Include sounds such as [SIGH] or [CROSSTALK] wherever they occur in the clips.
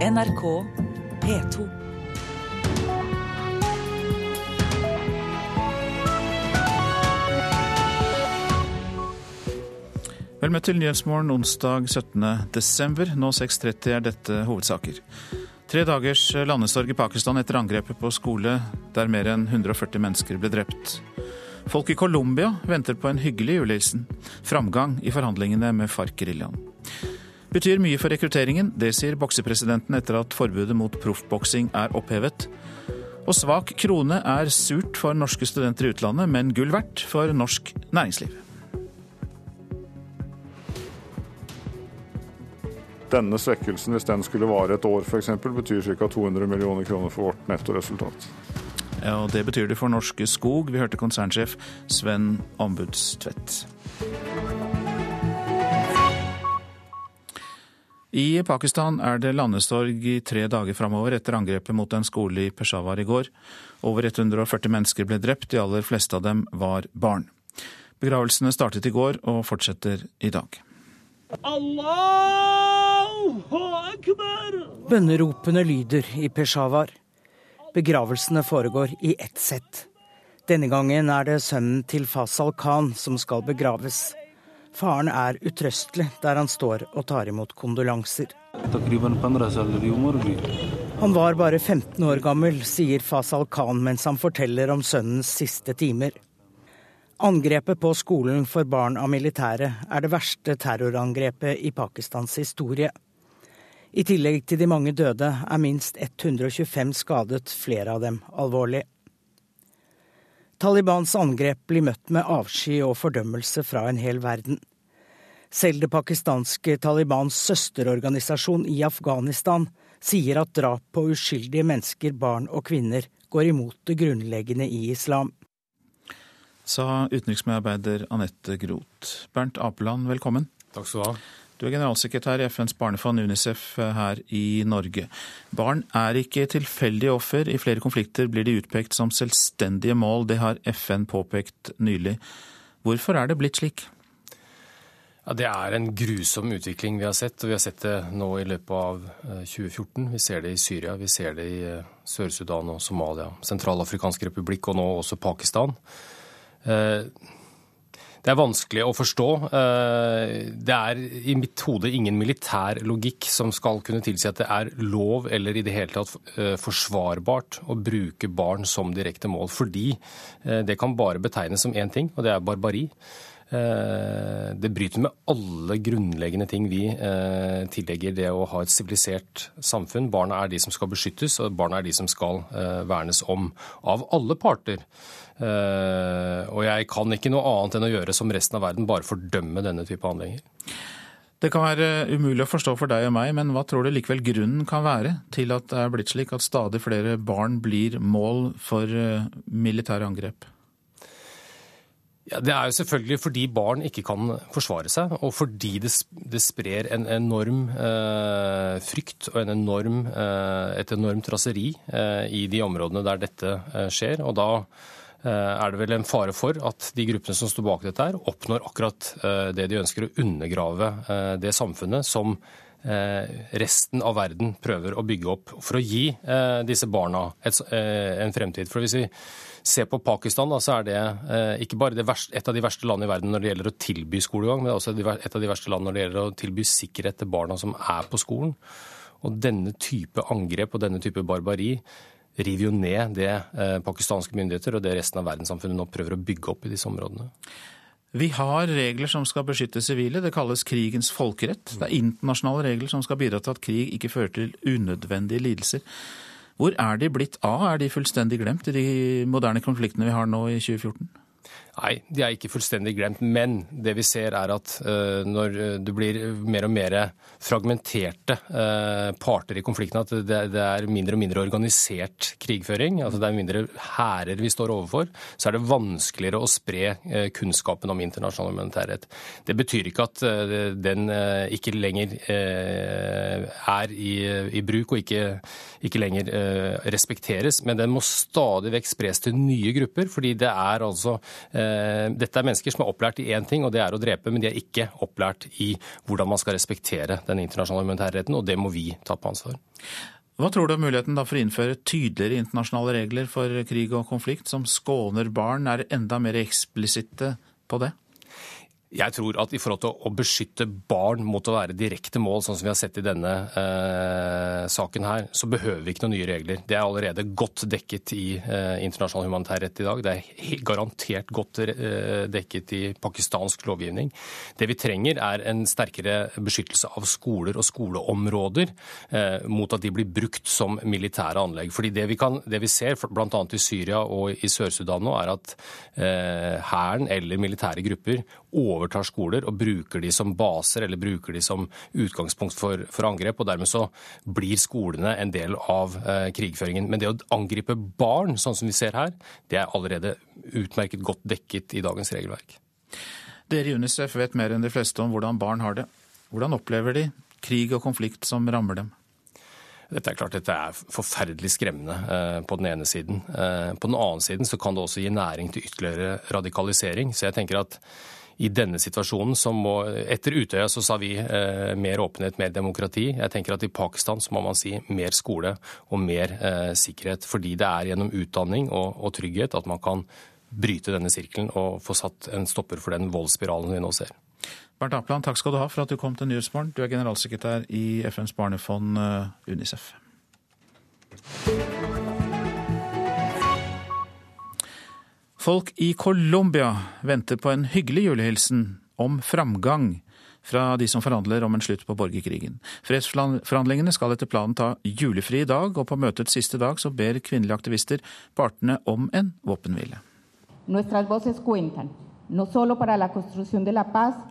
NRK P2. Vel møtt til Nyhetsmorgen onsdag 17. desember. Nå 6.30 er dette hovedsaker. Tre dagers landesorg i Pakistan etter angrepet på skole der mer enn 140 mennesker ble drept. Folk i Colombia venter på en hyggelig julehilsen. Framgang i forhandlingene med FARC-geriljaen. Betyr mye for rekrutteringen, det sier boksepresidenten etter at forbudet mot proffboksing er opphevet. Og svak krone er surt for norske studenter i utlandet, men gull verdt for norsk næringsliv. Denne svekkelsen, hvis den skulle vare et år f.eks., betyr ca. 200 millioner kroner for vårt nettoresultat. Ja, og Det betyr det for Norske Skog. Vi hørte konsernsjef Sven Ombudstvedt. I Pakistan er det landesorg i tre dager framover etter angrepet mot en skole i Peshawar i går. Over 140 mennesker ble drept, de aller fleste av dem var barn. Begravelsene startet i går og fortsetter i dag. Bønneropene lyder i Peshawar. Begravelsene foregår i ett sett. Denne gangen er det sønnen til Fasal Khan som skal begraves. Faren er utrøstelig der han står og tar imot kondolanser. Han var bare 15 år gammel, sier Fasal Khan mens han forteller om sønnens siste timer. Angrepet på skolen for barn av militære er det verste terrorangrepet i Pakistans historie. I tillegg til de mange døde er minst 125 skadet, flere av dem alvorlig. Talibans angrep blir møtt med avsky og fordømmelse fra en hel verden. Selv det pakistanske Talibans søsterorganisasjon i Afghanistan sier at drap på uskyldige mennesker, barn og kvinner går imot det grunnleggende i islam. Sa utenriksmedarbeider Anette Groth. Bernt Apeland, velkommen. Takk skal du ha. Du er generalsekretær i FNs barnefond UNICEF her i Norge. Barn er ikke tilfeldige offer. I flere konflikter blir de utpekt som selvstendige mål. Det har FN påpekt nylig. Hvorfor er det blitt slik? Ja, Det er en grusom utvikling vi har sett, og vi har sett det nå i løpet av 2014. Vi ser det i Syria, vi ser det i Sør-Sudan og Somalia, Sentralafrikansk republikk og nå også Pakistan. Det er vanskelig å forstå. Det er i mitt hode ingen militær logikk som skal kunne tilsi at det er lov eller i det hele tatt forsvarbart å bruke barn som direkte mål. Fordi det kan bare betegnes som én ting, og det er barbari. Det bryter med alle grunnleggende ting vi tillegger det å ha et sivilisert samfunn. Barna er de som skal beskyttes, og barna er de som skal vernes om. Av alle parter. Og jeg kan ikke noe annet enn å gjøre som resten av verden, bare fordømme denne type handlinger. Det kan være umulig å forstå for deg og meg, men hva tror du likevel grunnen kan være til at det er blitt slik at stadig flere barn blir mål for militære angrep? Ja, Det er jo selvfølgelig fordi barn ikke kan forsvare seg, og fordi det, det sprer en enorm eh, frykt og en enorm, eh, et enormt raseri eh, i de områdene der dette skjer. Og da er det vel en fare for at de gruppene som står bak dette, her, oppnår akkurat det de ønsker, å undergrave det samfunnet som resten av verden prøver å bygge opp for å gi disse barna et, en fremtid. For hvis vi ser på Pakistan, så er det ikke bare det verste, et av de verste landene i verden når det gjelder å tilby skolegang, men også et av de verste landene når det gjelder å tilby sikkerhet til barna som er på skolen. Og denne type angrep og denne type barbari river jo ned det pakistanske myndigheter og det resten av verdenssamfunnet nå prøver å bygge opp i disse områdene. Vi har regler som skal beskytte sivile. Det kalles krigens folkerett. Det er internasjonale regler som skal bidra til at krig ikke fører til unødvendige lidelser. Hvor er de blitt av? Er de fullstendig glemt i de moderne konfliktene vi har nå i 2014? Nei, de er ikke fullstendig glemt. Men det vi ser er at uh, når det blir mer og mer fragmenterte uh, parter i konflikten, at det, er mindre og mindre organisert krigføring, altså det er mindre hærer vi står overfor, så er det vanskeligere å spre kunnskapen om internasjonal humanitærrett. Det betyr ikke at den ikke lenger er i, bruk og ikke, ikke lenger respekteres, men den må stadig vekk spres til nye grupper, fordi det er altså Dette er mennesker som er opplært i én ting, og det er å drepe, men de er ikke opplært i hvordan man skal respektere den internasjonale humanitærretten, og det må vi ta på ansvar. Hva tror du om muligheten for å innføre tydeligere internasjonale regler for krig og konflikt, som skåner barn, er enda mer eksplisitte på det? Jeg tror at i forhold til å beskytte barn mot å være direkte mål, sånn som vi har sett i denne eh, saken her, så behøver vi ikke noen nye regler. Det er allerede godt dekket i eh, internasjonal humanitær rett i dag. Det er garantert godt eh, dekket i pakistansk lovgivning. Det vi trenger er en sterkere beskyttelse av skoler og skoleområder eh, mot at de blir brukt som militære anlegg. Fordi det vi, kan, det vi ser bl.a. i Syria og i Sør-Sudan nå, er at eh, hæren eller militære grupper overtar skoler og bruker de som baser eller bruker de som utgangspunkt for, for angrep. og Dermed så blir skolene en del av eh, krigføringen. Men det å angripe barn, sånn som vi ser her, det er allerede utmerket godt dekket i dagens regelverk. Dere i UNICEF vet mer enn de fleste om hvordan barn har det. Hvordan opplever de krig og konflikt som rammer dem? Dette er klart dette er forferdelig skremmende eh, på den ene siden. Eh, på den annen siden så kan det også gi næring til ytterligere radikalisering. Så jeg tenker at i denne situasjonen som må Etter Utøya så sa vi eh, mer åpenhet, mer demokrati. Jeg tenker at i Pakistan så må man si mer skole og mer eh, sikkerhet. Fordi det er gjennom utdanning og, og trygghet at man kan bryte denne sirkelen og få satt en stopper for den voldsspiralen vi nå ser. Bernt Apland, takk skal du ha for at du kom til Nyhetsmorgen. Du er generalsekretær i FNs barnefond eh, UNICEF. Folk i Colombia venter på en hyggelig julehilsen om framgang fra de som forhandler om en slutt på borgerkrigen. Fredsforhandlingene skal etter planen ta julefri i dag, og på møtets siste dag så ber kvinnelige aktivister partene om en våpenhvile. Nuestras voces cuentan.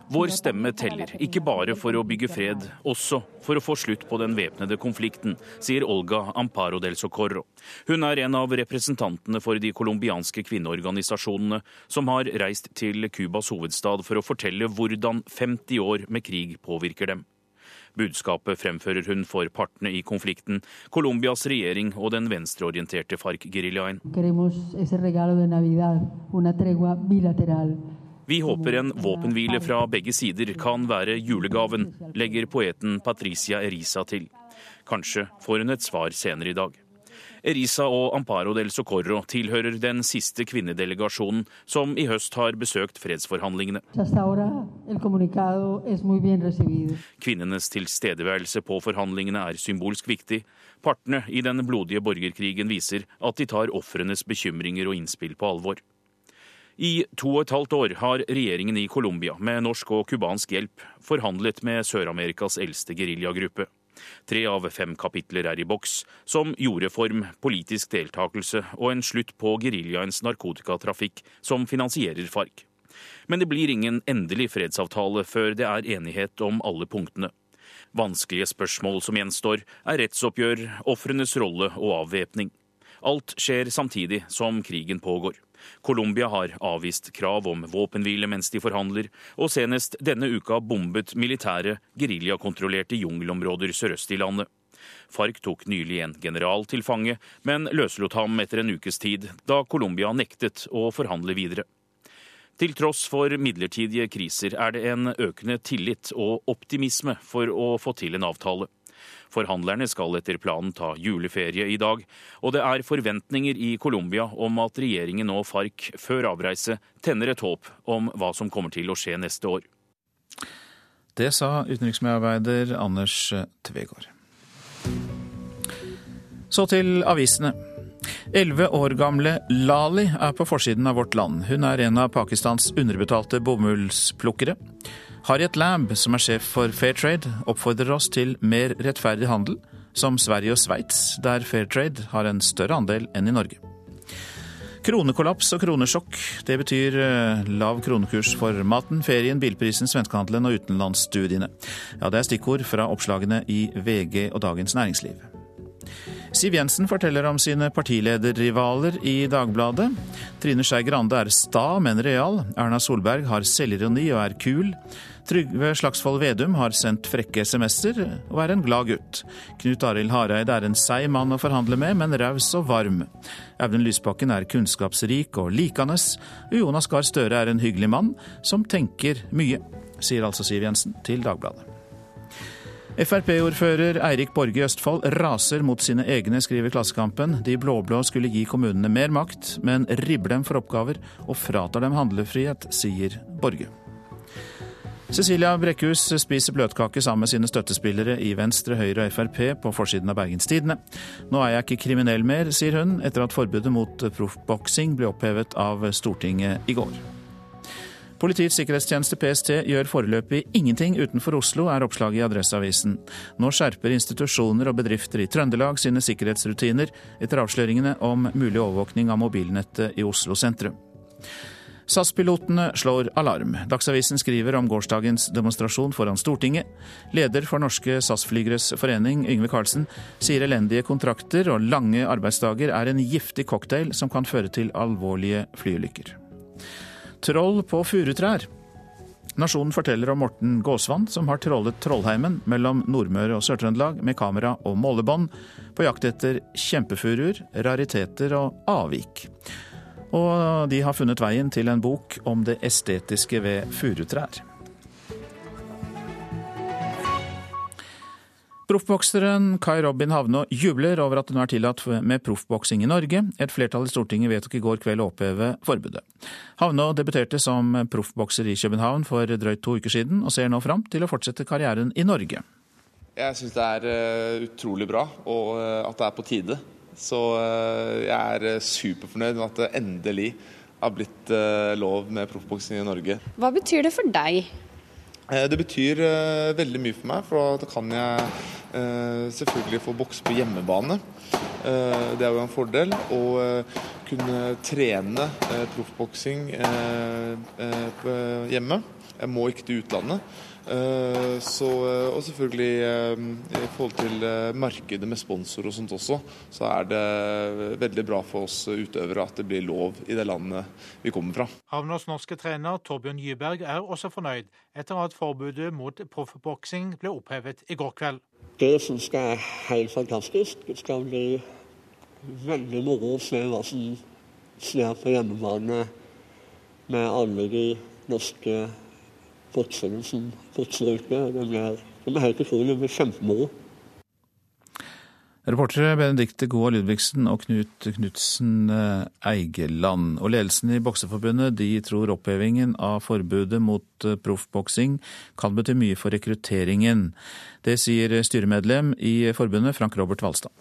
Vår stemme teller, ikke bare for å bygge fred, også for å få slutt på den væpnede konflikten, sier Olga Amparo del Socorro. Hun er en av representantene for de colombianske kvinneorganisasjonene som har reist til Cubas hovedstad for å fortelle hvordan 50 år med krig påvirker dem. Budskapet fremfører hun for partene i konflikten, Colombias regjering og den venstreorienterte FARC-geriljaen. Vi håper en våpenhvile fra begge sider kan være julegaven, legger poeten Patricia Erisa til. Kanskje får hun et svar senere i dag. Erisa og Amparo del Socorro tilhører den siste kvinnedelegasjonen som i høst har besøkt fredsforhandlingene. Kvinnenes tilstedeværelse på forhandlingene er symbolsk viktig. Partene i den blodige borgerkrigen viser at de tar ofrenes bekymringer og innspill på alvor. I to og et halvt år har regjeringen i Colombia med norsk og cubansk hjelp forhandlet med Sør-Amerikas eldste geriljagruppe. Tre av fem kapitler er i boks, som jordreform, politisk deltakelse og en slutt på geriljaens narkotikatrafikk, som finansierer FARC. Men det blir ingen endelig fredsavtale før det er enighet om alle punktene. Vanskelige spørsmål som gjenstår, er rettsoppgjør, ofrenes rolle og avvæpning. Alt skjer samtidig som krigen pågår. Colombia har avvist krav om våpenhvile mens de forhandler, og senest denne uka bombet militære geriljakontrollerte jungelområder sørøst i landet. FARC tok nylig en general til fange, men løslot ham etter en ukes tid, da Colombia nektet å forhandle videre. Til tross for midlertidige kriser er det en økende tillit og optimisme for å få til en avtale. Forhandlerne skal etter planen ta juleferie i dag, og det er forventninger i Colombia om at regjeringen og FARC før avreise tenner et håp om hva som kommer til å skje neste år. Det sa utenriksmedarbeider Anders Tvegård. Så til avisene. Elleve år gamle Lali er på forsiden av Vårt Land. Hun er en av Pakistans underbetalte bomullsplukkere. Harriet Lamb, som er sjef for Fair Trade, oppfordrer oss til mer rettferdig handel, som Sverige og Sveits, der Fair Trade har en større andel enn i Norge. Kronekollaps og kronesjokk. Det betyr eh, lav kronekurs for maten, ferien, bilprisen, svenskehandelen og utenlandsstudiene. Ja, det er stikkord fra oppslagene i VG og Dagens Næringsliv. Siv Jensen forteller om sine partilederrivaler i Dagbladet. Trine Skei Grande er sta, men real. Erna Solberg har selvironi og er kul. Trygve Slagsvold Vedum har sendt frekke SMS-er og er en glad gutt. Knut Arild Hareide er en seig mann å forhandle med, men raus og varm. Audun Lysbakken er kunnskapsrik og likandes. Jonas Gahr Støre er en hyggelig mann som tenker mye, sier altså Siv Jensen til Dagbladet. Frp-ordfører Eirik Borge i Østfold raser mot sine egne, skriver Klassekampen. De blå-blå skulle gi kommunene mer makt, men ribber dem for oppgaver og fratar dem handlefrihet, sier Borge. Cecilia Brekkhus spiser bløtkake sammen med sine støttespillere i Venstre, Høyre og Frp på forsiden av Bergens Tidende. Nå er jeg ikke kriminell mer, sier hun, etter at forbudet mot proffboksing ble opphevet av Stortinget i går. Politiets sikkerhetstjeneste PST gjør foreløpig ingenting utenfor Oslo, er oppslaget i Adresseavisen. Nå skjerper institusjoner og bedrifter i Trøndelag sine sikkerhetsrutiner etter avsløringene om mulig overvåkning av mobilnettet i Oslo sentrum. SAS-pilotene slår alarm. Dagsavisen skriver om gårsdagens demonstrasjon foran Stortinget. Leder for Norske SAS-flygeres forening, Yngve Karlsen, sier elendige kontrakter og lange arbeidsdager er en giftig cocktail som kan føre til alvorlige flyulykker. Troll på furutrær. Nasjonen forteller om Morten Gåsvann, som har trollet Trollheimen mellom Nordmøre og Sør-Trøndelag med kamera og målebånd på jakt etter kjempefuruer, rariteter og avvik. Og de har funnet veien til en bok om det estetiske ved furutrær. Proffbokseren Kai Robin Havnå jubler over at det nå er tillatt med proffboksing i Norge. Et flertall i Stortinget vedtok i går kveld å oppheve forbudet. Havnå debuterte som proffbokser i København for drøyt to uker siden, og ser nå fram til å fortsette karrieren i Norge. Jeg syns det er uh, utrolig bra, og uh, at det er på tide. Så uh, jeg er superfornøyd med at det endelig har blitt lov med proffboksing i Norge. Hva betyr det for deg? Det betyr veldig mye for meg, for da kan jeg Eh, selvfølgelig få bokse på hjemmebane. Eh, det er jo en fordel. Å eh, kunne trene proffboksing hjemme. Jeg må ikke til utlandet. Så, og selvfølgelig i forhold til markedet med sponsor og sånt også, så er det veldig bra for oss utøvere at det blir lov i det landet vi kommer fra. Havners norske trener Torbjørn Gyberg er også fornøyd etter at forbudet mot proffboksing ble opphevet i går kveld. Det syns jeg er helt fantastisk. Det skal bli veldig moro å se hva som skjer på hjemmebane med alle de norske bokserne som. Det blir, helt utrolig. Det blir kjempemoro. Reportere Benedicte Goa Ludvigsen og Knut Knutsen eh, Eigeland. Og ledelsen i Bokseforbundet de tror opphevingen av forbudet mot eh, proffboksing kan bety mye for rekrutteringen. Det sier styremedlem i forbundet, Frank Robert Valstad.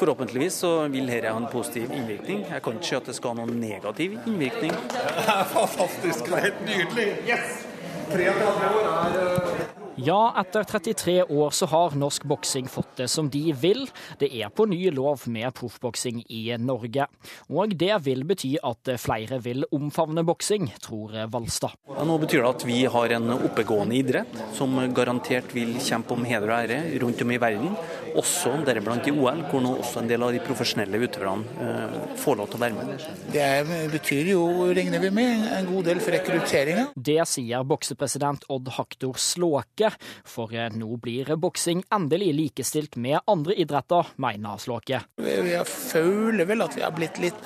Forhåpentligvis så vil dette ha en positiv innvirkning. Jeg kan ikke si at det skal ha noen negativ innvirkning. Det [LAUGHS] er fantastisk, det er helt nydelig! Yes! 33 år er eh, ja, etter 33 år så har norsk boksing fått det som de vil. Det er på ny lov med proffboksing i Norge. Og det vil bety at flere vil omfavne boksing, tror Valstad. Ja, nå betyr det at vi har en oppegående idrett som garantert vil kjempe om heder og ære rundt om i verden. Også deriblant i OL, hvor nå også en del av de profesjonelle utøverne eh, får lov til å være med. Det betyr jo, regner vi med, en god del for rekrutteringa. Det sier boksepresident Odd Haktor Slåke for eh, nå blir boksing endelig likestilt med andre idretter, mener Slåke. Jeg føler vel at vi har blitt litt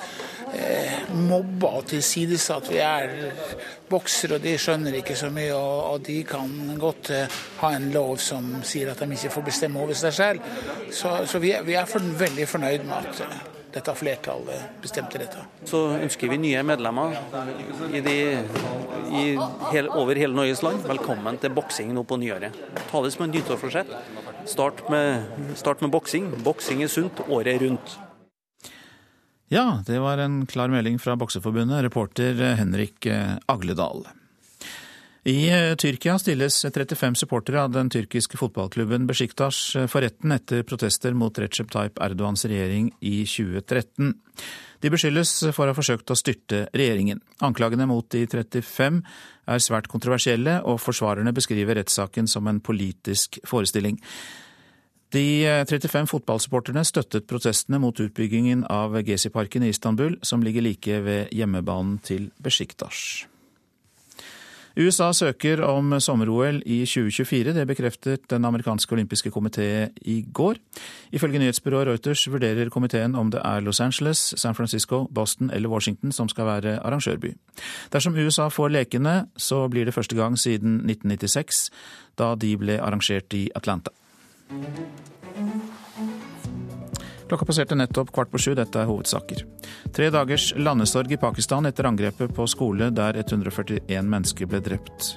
eh, mobba og tilsidesatt. Vi er boksere, og de skjønner ikke så mye. Og, og de kan godt eh, ha en lov som sier at de ikke får bestemme over seg selv. Så, så vi, er, vi er veldig fornøyd med at eh, dette flertallet bestemte dette. Så ønsker vi nye medlemmer i de, i hele, over hele Norges land velkommen til boksing nå på nyåret. Ta det som en nyttårsforsett. Start med, start med boksing. Boksing er sunt året rundt. Ja, det var en klar melding fra Bokseforbundet, reporter Henrik Agledal. I eh, Tyrkia stilles 35 supportere av den tyrkiske fotballklubben Besjiktas eh, for retten etter protester mot Recep Tayyip Erdogans regjering i 2013. De beskyldes for å ha forsøkt å styrte regjeringen. Anklagene mot de 35 er svært kontroversielle, og forsvarerne beskriver rettssaken som en politisk forestilling. De 35 fotballsupporterne støttet protestene mot utbyggingen av Gezi-parken i Istanbul, som ligger like ved hjemmebanen til Besjiktas. USA søker om sommer-OL i 2024. Det bekreftet Den amerikanske olympiske komité i går. Ifølge nyhetsbyrået Reuters vurderer komiteen om det er Los Angeles, San Francisco, Boston eller Washington som skal være arrangørby. Dersom USA får lekene, så blir det første gang siden 1996, da de ble arrangert i Atlanta. Klokka passerte nettopp kvart på sju. Dette er hovedsaker. Tre dagers landesorg i Pakistan etter angrepet på skole der 141 mennesker ble drept.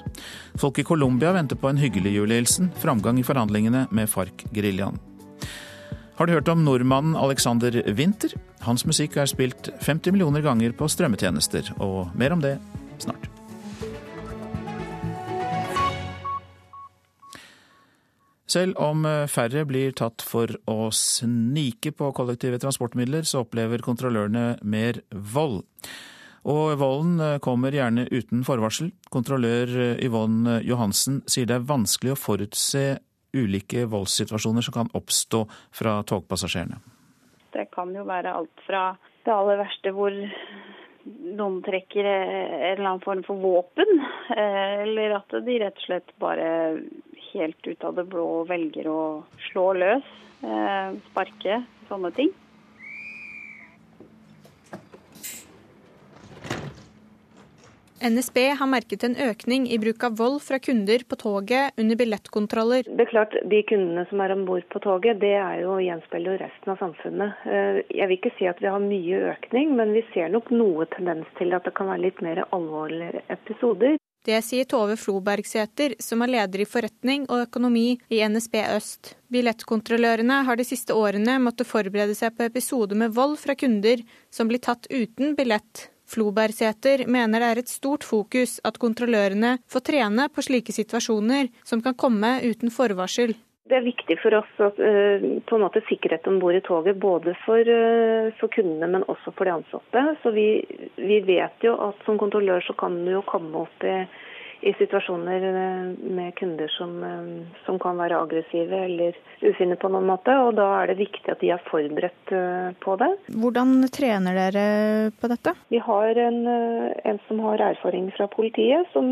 Folk i Colombia venter på en hyggelig julehilsen, framgang i forhandlingene med FARC-geriljaen. Har du hørt om nordmannen Alexander Winther? Hans musikk er spilt 50 millioner ganger på strømmetjenester, og mer om det snart. Selv om eh, færre blir tatt for å snike på kollektive transportmidler, så opplever kontrollørene mer vold. Og volden eh, kommer gjerne uten forvarsel. Kontrollør eh, Yvonne Johansen sier det er vanskelig å forutse ulike voldssituasjoner som kan oppstå fra togpassasjerene. Det kan jo være alt fra det aller verste hvor noen trekker en eller annen form for våpen, eller at de rett og slett bare helt ut av det blå velger å slå løs, eh, sparke, sånne ting. NSB har merket en økning i bruk av vold fra kunder på toget under billettkontroller. Det er klart, De kundene som er om bord på toget, det er jo gjenspeiler resten av samfunnet. Eh, jeg vil ikke si at vi har mye økning, men vi ser nok noe tendens til at det kan være litt mer alvorlige episoder. Det sier Tove Flobergsæter, som er leder i forretning og økonomi i NSB Øst. Billettkontrollørene har de siste årene måttet forberede seg på episoder med vold fra kunder som blir tatt uten billett. Flobergsæter mener det er et stort fokus at kontrollørene får trene på slike situasjoner som kan komme uten forvarsel. Det er viktig for oss at uh, på en måte sikkerhet om bord i toget, både for, uh, for, kundene, men også for de ansatte. Så vi, vi, vet jo at som kontrollør så kan du jo komme opp i i situasjoner eh, med kunder som, eh, som, kan være aggressive eller ufine på noen måte. og Da er det viktig at de er forberedt eh, på det. Hvordan trener dere på dette? Vi har en, en som har erfaring fra politiet, som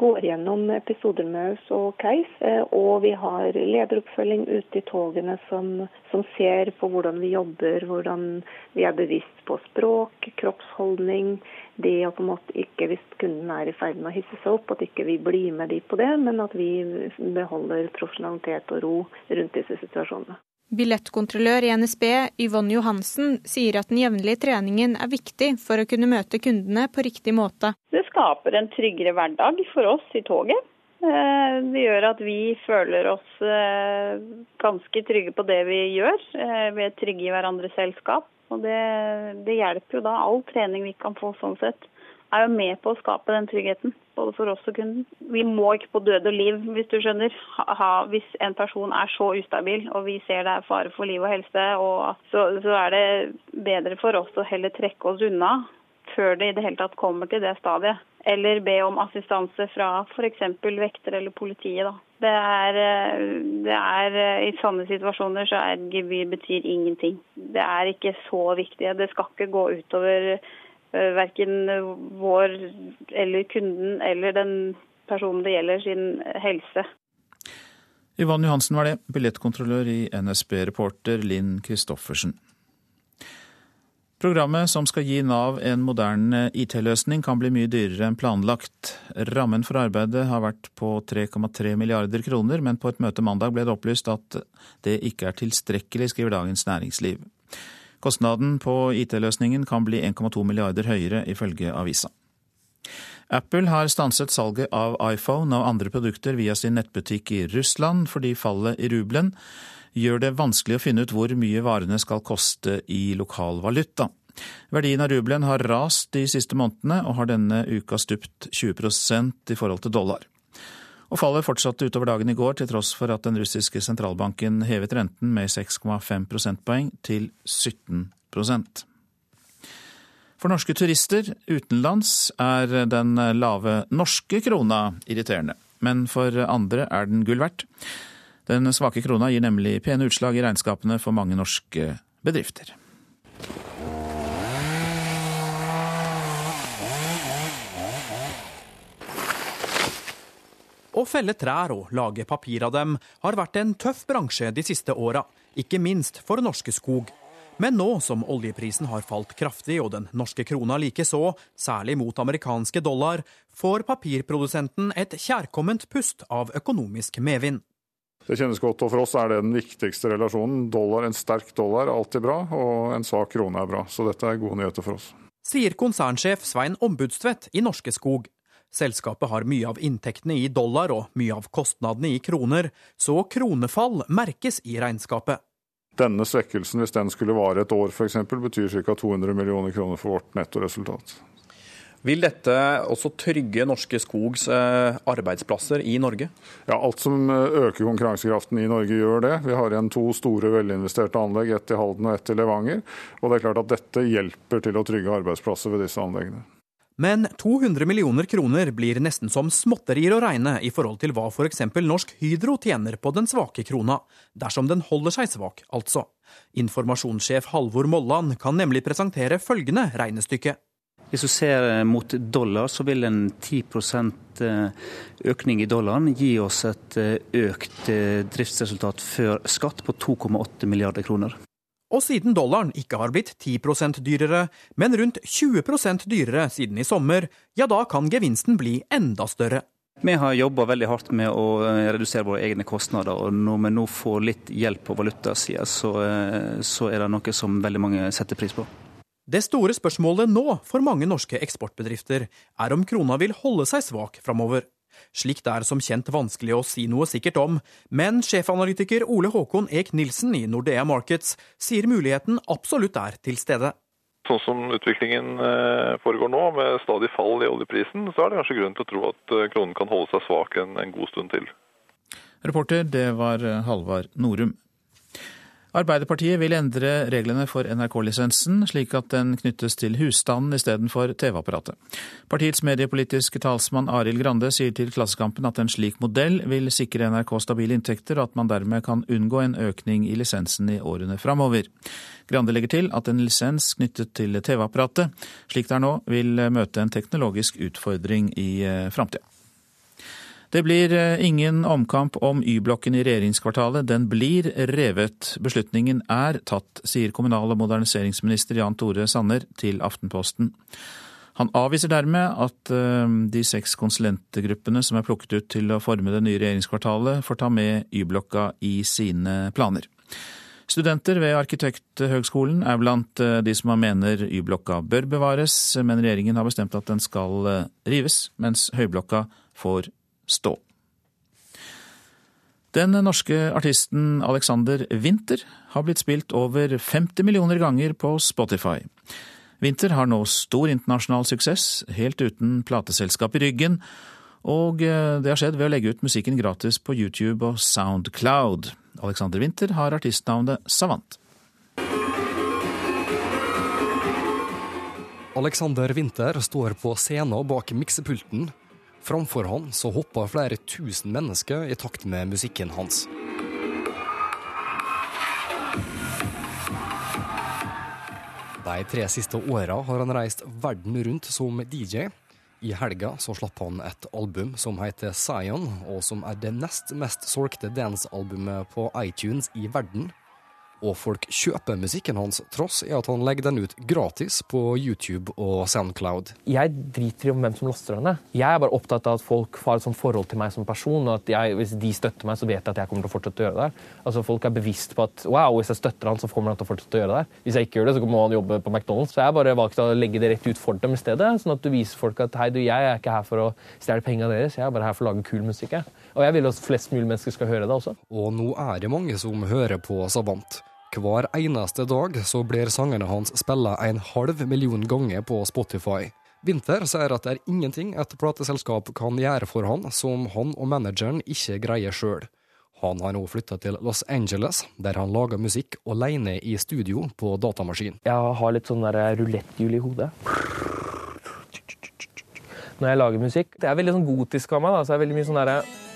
går gjennom episoder med oss og case. Og vi har lederoppfølging ute i togene som, som ser på hvordan vi jobber, hvordan vi er bevisst på språk, kroppsholdning det å på en måte ikke, hvis kunden er i ferd med å hisse seg opp, at ikke vi blir med de på det, men at vi beholder profesjonalitet og ro rundt disse situasjonene. Billettkontrollør i NSB Yvonne Johansen sier at den jevnlige treningen er viktig for å kunne møte kundene på riktig måte. Det skaper en tryggere hverdag for oss i toget. Eh, det gjør at vi føler oss eh, ganske trygge på det vi gjør. Eh, vi er trygge i hverandres selskap. Og det, det, hjelper jo da. All trening vi kan få sånn sett, er jo med på å skape den tryggheten. Både for oss og kunden. Vi må ikke på død og liv, hvis du skjønner. Ha, hvis en person er så ustabil og vi ser det er fare for liv og helse, og så, så er det bedre for oss å heller trekke oss unna før det i det hele tatt kommer til det stadiet. Eller be om assistanse fra f.eks. vekter eller politiet. Da. Det er, eh, det er, eh, I sånne situasjoner så er gebyr betyr ingenting. Det er ikke så viktig. Det skal ikke gå utover verken vår eller kunden eller den personen det gjelder, sin helse. Yvonne Johansen var det, billettkontrollør i NSB-reporter Linn Christoffersen. Programmet som skal gi Nav en moderne IT-løsning kan bli mye dyrere enn planlagt. Rammen for arbeidet har vært på 3,3 milliarder kroner, men på et møte mandag ble det opplyst at det ikke er tilstrekkelig, skriver Dagens Næringsliv. Kostnaden på IT-løsningen kan bli 1,2 milliarder høyere, ifølge avisa. Apple har stanset salget av iPhone og andre produkter via sin nettbutikk i Russland fordi fallet i rubelen gjør det vanskelig å finne ut hvor mye varene skal koste i lokal valuta. Verdien av rubelen har rast de siste månedene, og har denne uka stupt 20% i forhold til dollar. Og fallet fortsatte utover dagen i går, til tross for at den russiske sentralbanken hevet renten med 6,5 prosentpoeng til 17% For norske turister utenlands er den lave norske krona irriterende, men for andre er den gull verdt. Den svake krona gir nemlig pene utslag i regnskapene for mange norske bedrifter. Å felle trær og lage papir av dem har vært en tøff bransje de siste åra, ikke minst for Norske Skog. Men nå som oljeprisen har falt kraftig og den norske krona likeså, særlig mot amerikanske dollar, får papirprodusenten et kjærkomment pust av økonomisk medvind. Det kjennes godt, og for oss er det den viktigste relasjonen. Dollar, En sterk dollar er alltid bra, og en svak krone er bra. Så dette er gode nyheter for oss. Sier konsernsjef Svein Ombudstvedt i Norske Skog. Selskapet har mye av inntektene i dollar og mye av kostnadene i kroner, så kronefall merkes i regnskapet. Denne svekkelsen, hvis den skulle vare et år f.eks., betyr ca. 200 millioner kroner for vårt nettoresultat. Vil dette også trygge Norske Skogs eh, arbeidsplasser i Norge? Ja, Alt som eh, øker konkurransekraften i Norge, gjør det. Vi har igjen to store velinvesterte anlegg, ett i Halden og ett i Levanger. Og det er klart at dette hjelper til å trygge arbeidsplasser ved disse anleggene. Men 200 millioner kroner blir nesten som småtterier å regne i forhold til hva f.eks. Norsk Hydro tjener på den svake krona, dersom den holder seg svak, altså. Informasjonssjef Halvor Molland kan nemlig presentere følgende regnestykke. Hvis du ser eh, mot dollar, så vil en 10 eh, økning i dollaren gi oss et eh, økt driftsresultat før skatt på 2,8 milliarder kroner. Og siden dollaren ikke har blitt 10% dyrere, men rundt 20% dyrere siden i sommer, ja da kan gevinsten bli enda større. Vi har jobba veldig hardt med å eh, redusere våre egne kostnader. og Når vi nå får litt hjelp på valutasida, så, eh, så er det noe som veldig mange setter pris på. Det store spørsmålet nå for mange norske eksportbedrifter er om krona vil holde seg svak framover. Slikt er som kjent vanskelig å si noe sikkert om, men sjefanalytiker Ole Håkon Eek Nilsen i Nordea Markets sier muligheten absolutt er til stede. Sånn som utviklingen eh, foregår nå, med stadig fall i oljeprisen, så er det kanskje grunn til å tro at eh, kronen kan holde seg svak en, en god stund til. Reporter, det var eh, Halvard Norum. Arbeiderpartiet vil endre reglene for NRK-lisensen, slik at den knyttes til husstanden istedenfor TV-apparatet. Partiets mediepolitiske talsmann Arild Grande sier til Klassekampen at en slik modell vil sikre NRK stabile inntekter, og at man dermed kan unngå en økning i lisensen i årene framover. Grande legger til at en lisens knyttet til TV-apparatet, slik det er nå, vil møte en teknologisk utfordring i eh, framtida. Det blir eh, ingen omkamp om Y-blokken i regjeringskvartalet. Den blir revet. Beslutningen er tatt, sier kommunal- og moderniseringsminister Jan Tore Sanner til Aftenposten. Han avviser dermed at eh, de seks konsulentgruppene som er plukket ut til å forme det nye regjeringskvartalet, får ta med Y-blokka i sine planer. Studenter ved Arkitekthøgskolen er blant eh, de som mener Y-blokka bør bevares, men regjeringen har bestemt at den skal rives, mens Høyblokka får stå. Den norske artisten Alexander Winther har blitt spilt over 50 millioner ganger på Spotify. Winther har nå stor internasjonal suksess, helt uten plateselskap i ryggen, og eh, det har skjedd ved å legge ut musikken gratis på YouTube og Soundcloud. Alexander Winther har artistnavnet Savant. Alexander Winther står på scenen bak miksepulten Framfor han så hoppa flere tusen mennesker i takt med musikken hans. De tre siste åra har han reist verden rundt som DJ. I helga så slapp han et album som heter Zion, og som er det nest mest solgte dancealbumet på iTunes i verden. Og folk kjøper musikken hans, tross i at han legger den ut gratis på YouTube og Soundcloud. Jeg driter i om hvem som laster den ned. Jeg er bare opptatt av at folk har et sånt forhold til meg som person. og at jeg, Hvis de støtter meg, så vet jeg at jeg kommer til å fortsette å gjøre det. der. Altså Folk er bevisst på at wow, hvis jeg støtter han, så kommer han til å fortsette å gjøre det. der. Hvis jeg ikke gjør det, så må han jobbe på McDonald's. Så jeg har bare valgt å legge det rett ut for dem i stedet. Sånn at du viser folk at hei, du, jeg er ikke her for å stjele pengene deres, jeg er bare her for å lage kul musikk. Og jeg vil at flest mulig mennesker skal høre det også. Og nå er det mange som hører på Savant. Hver eneste dag så blir sangene hans spilla en halv million ganger på Spotify. Winther sier at det er ingenting et plateselskap kan gjøre for han som han og manageren ikke greier sjøl. Han har nå flytta til Los Angeles, der han lager musikk alene i studio på datamaskin. Jeg har litt sånn ruletthjul i hodet. Når jeg lager musikk. Det er veldig sånn gotisk av meg. da, så det er veldig mye sånn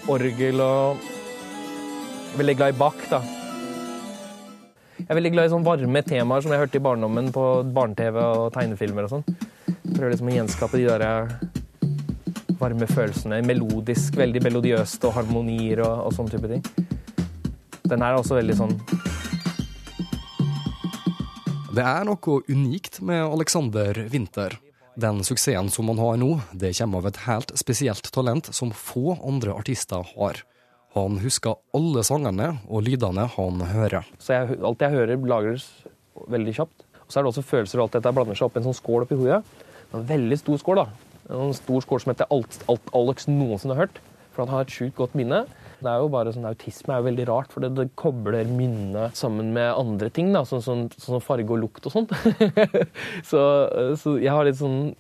orgel og Veldig glad i Bach, da. Jeg er veldig glad i sånne varme temaer som jeg hørte i barndommen på barne-TV og tegnefilmer og sånn. Prøver liksom å gjenskape de der eh, varme følelsene. Melodisk, veldig melodiøst og harmonier og, og sånne type ting. Den er også veldig sånn Det er noe unikt med Alexander Winther. Den suksessen som han har nå, det kommer av et helt spesielt talent som få andre artister har. Han husker alle sangene og lydene han hører. Så jeg, alt jeg hører, lagres veldig kjapt. Og så er det også følelser og alt dette blander seg opp i en sånn skål oppi hodet. En veldig stor skål, da. En stor skål som heter alt, alt Alex noensinne har hørt. For han har et sjukt godt minne. Det er jo bare sånn, Autisme er jo veldig rart, for det, det kobler minnet sammen med andre ting. da, Sånn som sånn, sånn farge og lukt og sånt. [LAUGHS] så, så, jeg har litt sånn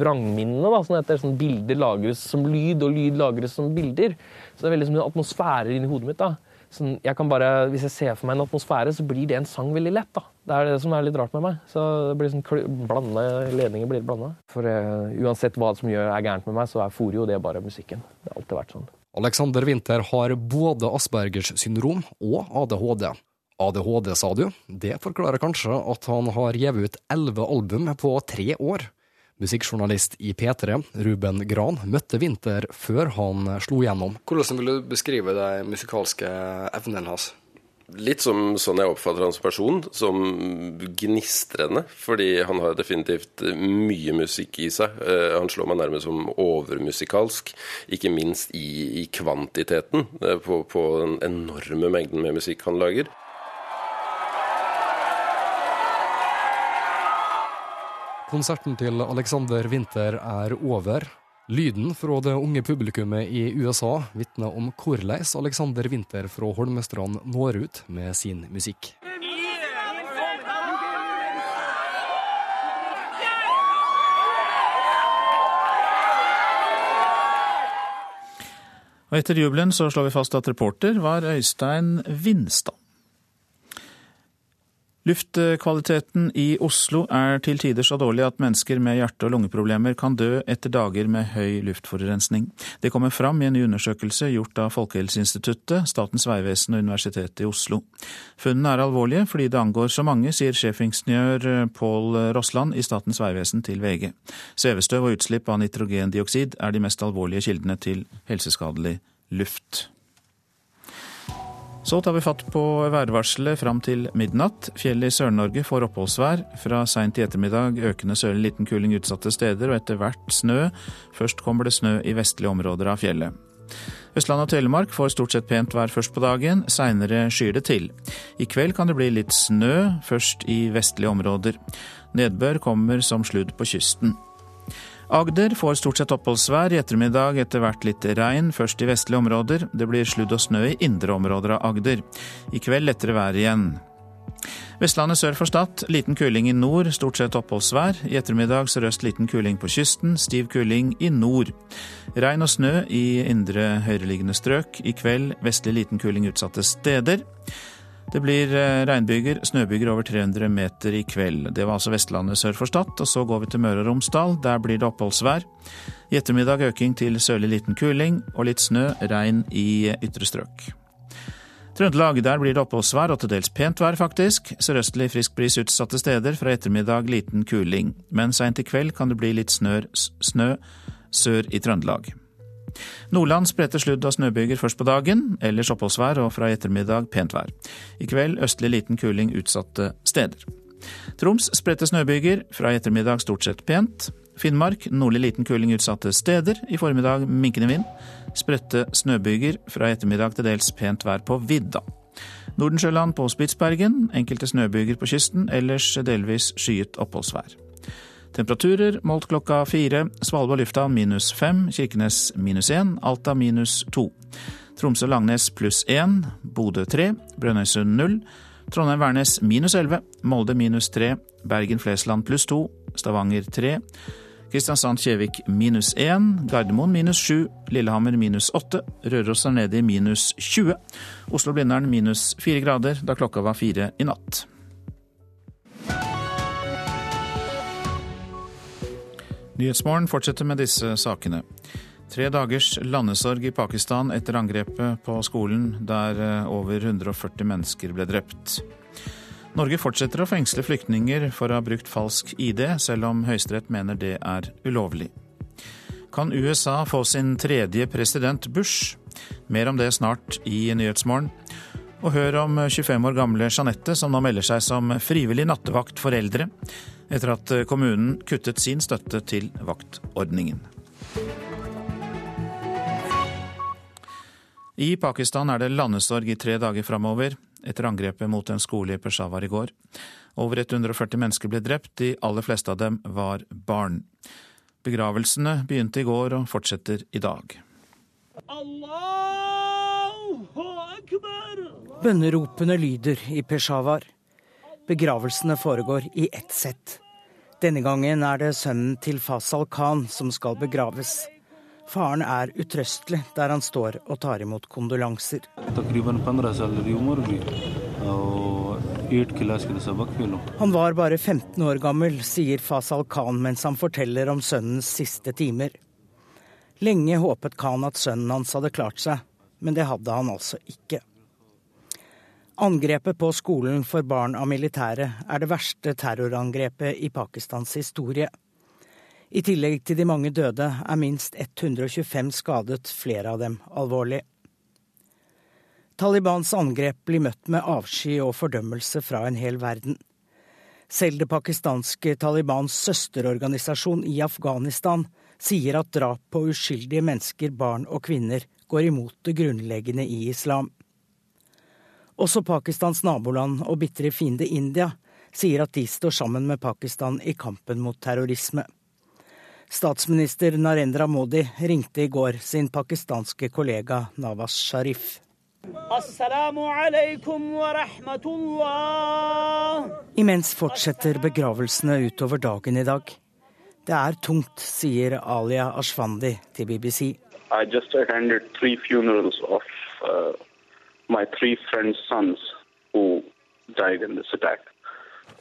vrangminne. da, sånn etter sånn Bilder lagres som lyd, og lyd lagres som bilder. Så det er veldig som en atmosfære inni hodet mitt. da. Sånn, jeg kan bare, Hvis jeg ser for meg en atmosfære, så blir det en sang veldig lett. da. Det er det som er litt rart med meg. Så det blir sånn blanda, Ledninger blir blanda. For uh, uansett hva som gjør, er gærent med meg, så er Forio det bare musikken. Det har alltid vært sånn. Alexander Winther har både Aspergers syndrom og ADHD. ADHD, sa du? Det forklarer kanskje at han har gitt ut elleve album på tre år. Musikkjournalist i P3, Ruben Gran, møtte Winther før han slo gjennom. Hvordan vil du beskrive de musikalske evnene hans? Litt som sånn jeg oppfatter han som person, som gnistrende. Fordi han har definitivt mye musikk i seg. Eh, han slår meg nærmest som overmusikalsk, ikke minst i, i kvantiteten eh, på, på den enorme mengden med musikk han lager. Konserten til Alexander Winther er over. Lyden fra det unge publikummet i USA vitner om hvordan Alexander Winther fra Holmestrand når ut med sin musikk. Og etter jubelen så slår vi fast at reporter var Øystein Vinstad. Luftkvaliteten i Oslo er til tider så dårlig at mennesker med hjerte- og lungeproblemer kan dø etter dager med høy luftforurensning. Det kommer fram i en ny undersøkelse gjort av Folkehelseinstituttet, Statens vegvesen og Universitetet i Oslo. Funnene er alvorlige fordi det angår så mange, sier sjefingeniør Pål Rossland i Statens vegvesen til VG. Svevestøv og utslipp av nitrogendioksid er de mest alvorlige kildene til helseskadelig luft. Så tar vi fatt på værvarselet fram til midnatt. Fjellet i Sør-Norge får oppholdsvær. Fra seint i ettermiddag økende sørlig liten kuling utsatte steder, og etter hvert snø. Først kommer det snø i vestlige områder av fjellet. Østland og Telemark får stort sett pent vær først på dagen, seinere skyr det til. I kveld kan det bli litt snø, først i vestlige områder. Nedbør kommer som sludd på kysten. Agder får stort sett oppholdsvær. I ettermiddag etter hvert litt regn, først i vestlige områder. Det blir sludd og snø i indre områder av Agder. I kveld lettere vær igjen. Vestlandet sør for Stad liten kuling i nord, stort sett oppholdsvær. I ettermiddag sørøst liten kuling på kysten, stiv kuling i nord. Regn og snø i indre høyereliggende strøk. I kveld vestlig liten kuling utsatte steder. Det blir eh, regnbyger, snøbyger over 300 meter i kveld. Det var altså Vestlandet sør for Stad. Og så går vi til Møre og Romsdal. Der blir det oppholdsvær. I ettermiddag øking til sørlig liten kuling og litt snø, regn i ytre strøk. Trøndelag, der blir det oppholdsvær og til dels pent vær, faktisk. Sørøstlig frisk bris utsatte steder, fra ettermiddag liten kuling. Men seint i kveld kan det bli litt snør, snø sør i Trøndelag. Nordland spredte sludd- og snøbyger først på dagen, ellers oppholdsvær og fra i ettermiddag pent vær. I kveld østlig liten kuling utsatte steder. Troms spredte snøbyger, fra i ettermiddag stort sett pent. Finnmark nordlig liten kuling utsatte steder, i formiddag minkende vind. Spredte snøbyger, fra i ettermiddag til dels pent vær på vidda. Nordensjøland på Spitsbergen, enkelte snøbyger på kysten, ellers delvis skyet oppholdsvær. Temperaturer målt klokka fire. Svalbard lufthavn minus fem. Kirkenes minus én. Alta minus to. Tromsø-Langnes pluss én. Bodø tre. Brønnøysund null. Trondheim-Værnes minus elleve. Molde minus tre. Bergen-Flesland pluss to. Stavanger tre. Kristiansand-Kjevik minus én. Gardermoen minus sju. Lillehammer minus åtte. Røros er nede i minus 20. Oslo-Blindern minus fire grader da klokka var fire i natt. Nyhetsmorgen fortsetter med disse sakene. Tre dagers landesorg i Pakistan etter angrepet på skolen der eh, over 140 mennesker ble drept. Norge fortsetter å fengsle flyktninger for å ha brukt falsk ID, selv om Høyesterett mener det er ulovlig. Kan USA få sin tredje president Bush? Mer om det snart i Nyhetsmorgen. Og hør om 25 år gamle Jeanette, som nå melder seg som frivillig nattevakt for eldre, etter at kommunen kuttet sin støtte til vaktordningen. I Pakistan er det landesorg i tre dager framover etter angrepet mot en skole i Peshawar i går. Over 140 mennesker ble drept, de aller fleste av dem var barn. Begravelsene begynte i går og fortsetter i dag. Bønneropene lyder i Peshawar. Begravelsene foregår i ett sett. Denne gangen er det sønnen til Fasal Khan som skal begraves. Faren er utrøstelig der han står og tar imot kondolanser. Han var bare 15 år gammel, sier Fasal Khan mens han forteller om sønnens siste timer. Lenge håpet Khan at sønnen hans hadde klart seg, men det hadde han altså ikke. Angrepet på skolen for barn av militære er det verste terrorangrepet i Pakistans historie. I tillegg til de mange døde er minst 125 skadet, flere av dem alvorlig. Talibans angrep blir møtt med avsky og fordømmelse fra en hel verden. Selv det pakistanske Talibans søsterorganisasjon i Afghanistan sier at drap på uskyldige mennesker, barn og kvinner går imot det grunnleggende i islam. Også Pakistans naboland og bitre fiende India sier at de står sammen med Pakistan i kampen mot terrorisme. Statsminister Narendra Modi ringte i går sin pakistanske kollega Nawaz Sharif. Imens fortsetter begravelsene utover dagen i dag. Det er tungt, sier Alia Ashwandi til BBC. I just attended three funerals of uh, my three friends' sons who died in this attack.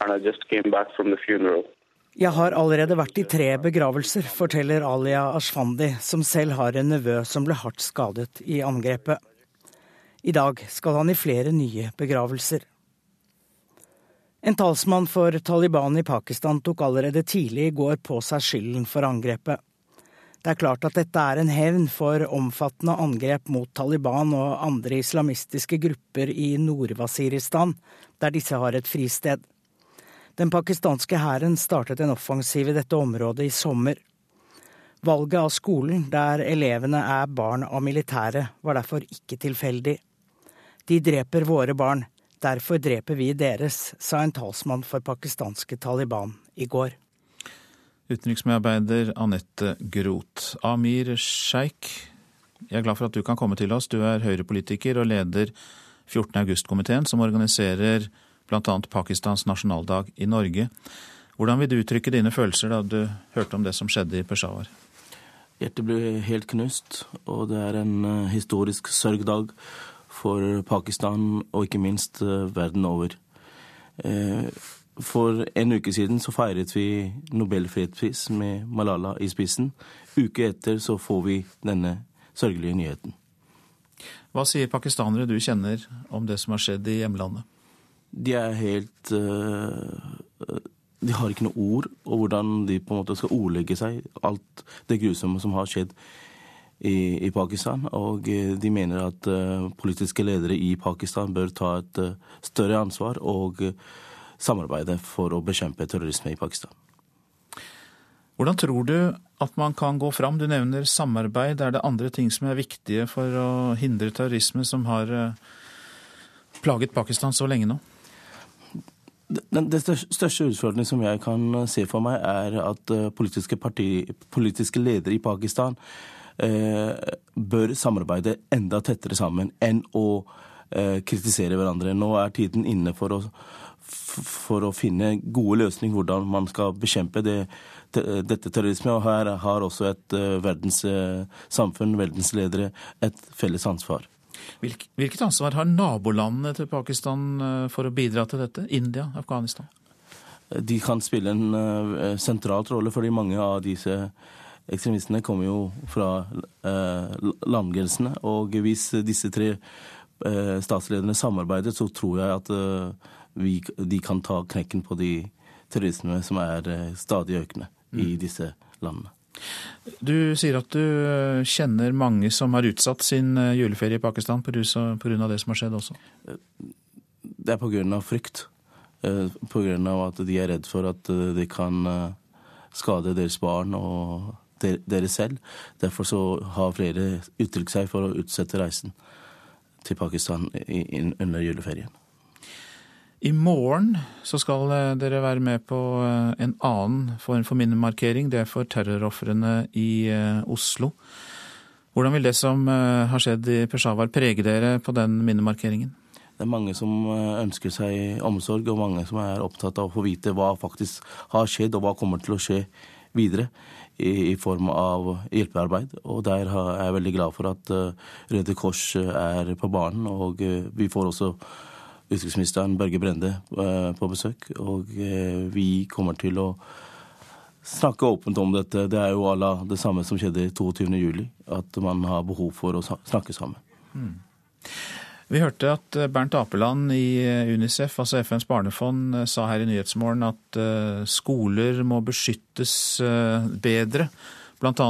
And I just came back from the funeral. Jeg har allerede vært i tre begravelser, forteller Alia Ashfandi, som selv har en nevø som ble hardt skadet i angrepet. I dag skal han i flere nye begravelser. En talsmann for Taliban i Pakistan tok allerede tidlig i går på seg skylden for angrepet. Det er klart at dette er en hevn for omfattende angrep mot Taliban og andre islamistiske grupper i Nord-Wasiristan, der disse har et fristed. Den pakistanske hæren startet en offensiv i dette området i sommer. Valget av skolen, der elevene er barn av militære, var derfor ikke tilfeldig. De dreper våre barn, derfor dreper vi deres, sa en talsmann for pakistanske Taliban i går. Utenriksmedarbeider Anette Groth. Amir Sheikh, jeg er glad for at du kan komme til oss. Du er høyrepolitiker og leder 14. august-komiteen, som organiserer bl.a. Pakistans nasjonaldag i Norge. Hvordan vil du uttrykke dine følelser da du hørte om det som skjedde i Peshawar? Hjertet ble helt knust, og det er en uh, historisk sørgdag for Pakistan og ikke minst uh, verden over. Uh, for en uke siden så feiret vi Nobel fredspris med Malala i spissen. Uke etter så får vi denne sørgelige nyheten. Hva sier pakistanere du kjenner om det som har skjedd i hjemlandet? de er helt uh, De har ikke noe ord, og hvordan de på en måte skal ordlegge seg alt det grusomme som har skjedd i, i Pakistan. Og eh, de mener at politiske ledere i Pakistan bør ta et større ansvar og samarbeide for å bekjempe terrorisme i Pakistan. Hvordan tror du at man kan gå fram? Du nevner samarbeid. Er det andre ting som er viktige for å hindre terrorisme, som har plaget Pakistan så lenge nå? Den, den største utfordringen som jeg kan eh, se for meg, er at eh, politiske, parti, politiske ledere i Pakistan eh, bør samarbeide enda tettere sammen enn å eh, kritisere hverandre. Nå er tiden inne for å, for å finne gode løsninger hvordan man skal bekjempe det, dette terrorisme. Og her har også et uh, verdenssamfunn, uh, verdensledere, et felles ansvar. Hvilket ansvar har nabolandene til Pakistan eh, for å bidra til dette? India, Afghanistan? De kan spille en uh, sentral rolle, fordi mange av disse ekstremistene kommer jo fra eh, landgrensene. Og hvis disse tre eh, statslederne samarbeider, så tror jeg at eh, vi, de kan ta knekken på de terrorisme som er eh, stadig økende mm. i disse landene. Du sier at du eh, kjenner mange som har utsatt sin eh, juleferie i Pakistan pga. det som har skjedd også? Det er pga. frykt. Pga. at de er redd for at de kan skade deres barn og dere selv. Derfor så har flere uttrykt seg for å utsette reisen til Pakistan under juleferien. I morgen så skal eh, dere være med på eh, en annen form for minnemarkering. Det er for terrorofrene i eh, Oslo. Hvordan vil det som har skjedd i Peshawar prege dere på den minnemarkeringen? Det er mange som ønsker seg omsorg, og mange som er opptatt av å få vite hva faktisk har skjedd, og hva kommer til å skje videre i, form av hjelpearbeid. Og der er jeg veldig glad for at Røde Kors er på banen, og vi får også utenriksministeren Børge Brende eh, på besøk. Og eh, vi kommer til å snakke åpent om dette. Det er jo alla det samme som skjedde 22.07. At man har behov for å snakke sammen. Mm. Vi hørte at eh, Bernt Apeland i Unicef, altså FNs barnefond, sa her i Nyhetsmorgen at skoler må beskyttes bedre, bl.a.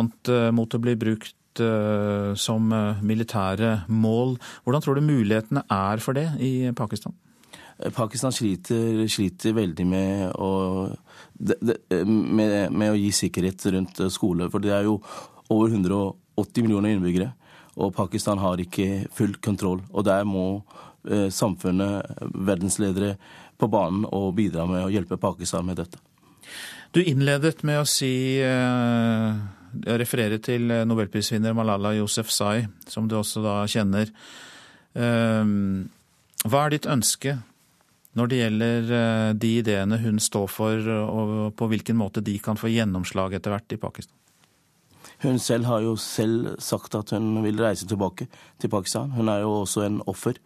mot å bli brukt Eh, som eh, militære mål. Hvordan tror du mulighetene er for det i Pakistan? Eh, Pakistan sliter, sliter veldig med å, med, med å, gi sikkerhet rundt skole. For det er jo over 180 millioner innbyggere, og Pakistan har ikke full kontroll. Og der må samfunnet, verdensledere, på banen og bidra med å hjelpe Pakistan med dette. Du innledet med å si jeg refererer til eh, nobelprisvinner Malala Yousefzai, som du også da kjenner. Ehm, hva er ditt ønske når det gjelder eh, de ideene hun står for, og på hvilken måte de kan få gjennomslag etter hvert i Pakistan? Hun selv har jo selv sagt at hun vil reise tilbake til Pakistan. Hun er jo også en offer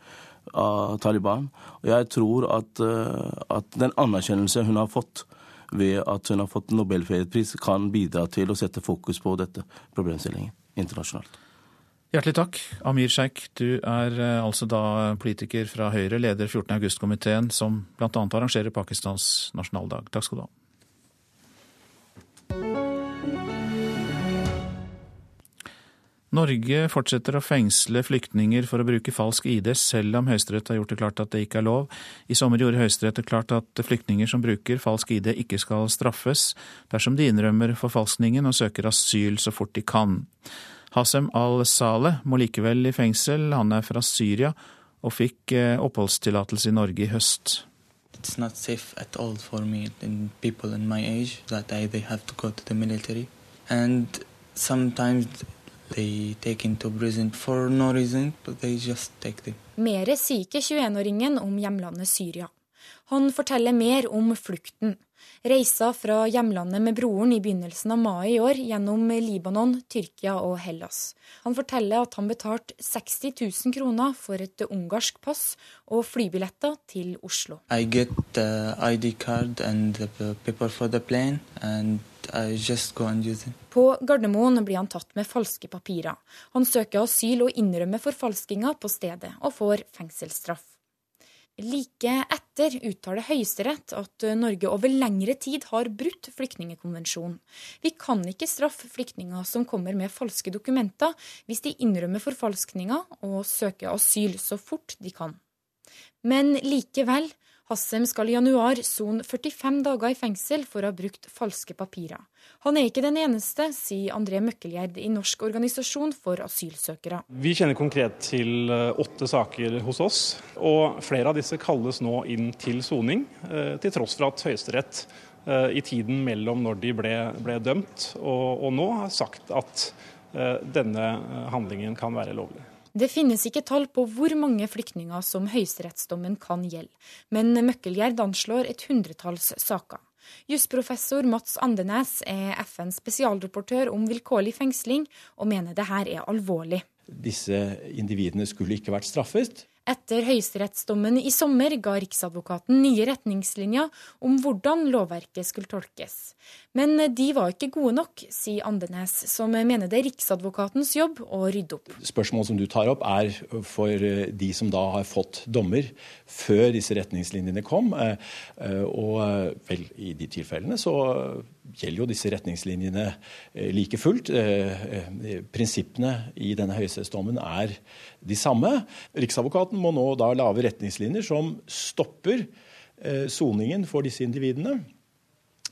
av Taliban. Og jeg tror at, eh, at den anerkjennelse hun har fått, ved at hun har fått Nobelfredspris, kan bidra til å sette fokus på dette problemstillingen internasjonalt. Hjertelig takk. Amir Sheikh, du er eh, altså da politiker fra Høyre, leder 14. august-komiteen, som bl.a. arrangerer Pakistans nasjonaldag. Takk skal du ha. Norge fortsetter å fengsle flyktninger for å bruke falsk ID, selv om Høyesterett har gjort det klart at det ikke er lov. I sommer gjorde Høyesterett det klart at flyktninger som bruker falsk ID, ikke skal straffes dersom de innrømmer forfalskningen og søker asyl så fort de kan. Hasem al-Saleh må likevel i fengsel. Han er fra Syria og fikk eh, oppholdstillatelse i Norge i høst. It's not safe at for me and people in my age that I, they have to go to the military. Sometimes no reason, Mere sier ikke 21-åringen om hjemlandet Syria. Han forteller mer om flukten. Reisa fra hjemlandet med broren i begynnelsen av mai i år gjennom Libanon, Tyrkia og Hellas. Han forteller at han betalte 60 000 kroner for et ungarsk pass og flybilletter til Oslo. I get the ID card and the paper for the plane and på Gardermoen blir han tatt med falske papirer. Han søker asyl og innrømmer forfalskinga på stedet, og får fengselsstraff. Like etter uttaler Høyesterett at Norge over lengre tid har brutt flyktningekonvensjonen. Vi kan ikke straffe flyktninger som kommer med falske dokumenter, hvis de innrømmer forfalskninga og søker asyl så fort de kan. Men likevel Hassem skal i januar sone 45 dager i fengsel for å ha brukt falske papirer. Han er ikke den eneste, sier André Møkkelgjerd i Norsk organisasjon for asylsøkere. Vi kjenner konkret til eh, åtte saker hos oss, og flere av disse kalles nå inn til soning, eh, til tross for at Høyesterett eh, i tiden mellom når de ble, ble dømt og, og nå har sagt at denne handlingen kan være lovlig. Det finnes ikke tall på hvor mange flyktninger som høyesterettsdommen kan gjelde, men Møkkelgjerd anslår et hundretalls saker. Jusprofessor Mats Andenes er FNs spesialrapportør om vilkårlig fengsling, og mener det her er alvorlig. Disse individene skulle ikke vært straffet. Etter høyesterettsdommen i sommer ga Riksadvokaten nye retningslinjer om hvordan lovverket skulle tolkes. Men de var ikke gode nok, sier Andenes, som mener det er Riksadvokatens jobb å rydde opp. Spørsmålet som du tar opp er for de som da har fått dommer før disse retningslinjene kom. Eh, eh, og eh, vel, i de tilfellene så gjelder jo disse retningslinjene like fullt. Prinsippene i denne høyesterettsdommen er de samme. Riksadvokaten må nå da lage retningslinjer som stopper eh, soningen for disse individene.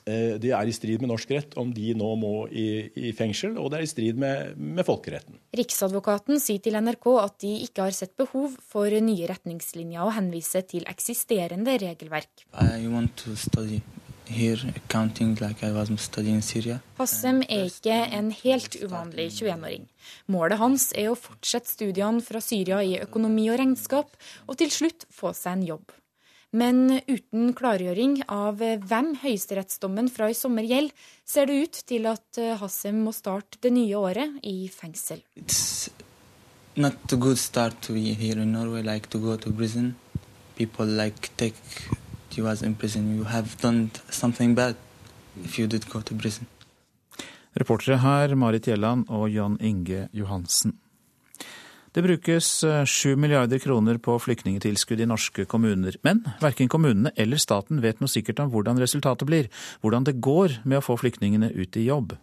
Eh, det er i strid med norsk rett om de nå må i, i fengsel, og det er i strid med, med, folkeretten. Riksadvokaten sier til NRK at de ikke har sett behov for nye retningslinjer, og henviser til eksisterende regelverk. I want to study here like I was studying Syria. Hassem er ikke en helt uvanlig 21-åring. Målet hans er å fortsette studiene fra Syria i økonomi og regnskap, og til slutt få seg en jobb. Men uten klargjøring av hvem høyesterettsdommen fra i sommer gjelder, ser det ut til at Hassem må starte det nye året i fengsel. It's not a good start to be here in Norway, like to go to prison. People like take you as in prison. You have done something bad if you did go to prison. Reportere her Marit Gjelland og Jan Inge Johansen. Det brukes 7 milliarder kroner på flyktningtilskudd i norske kommuner. Men verken kommunene eller staten vet noe sikkert om hvordan resultatet blir. Hvordan det går med å få flyktningene ut i jobb.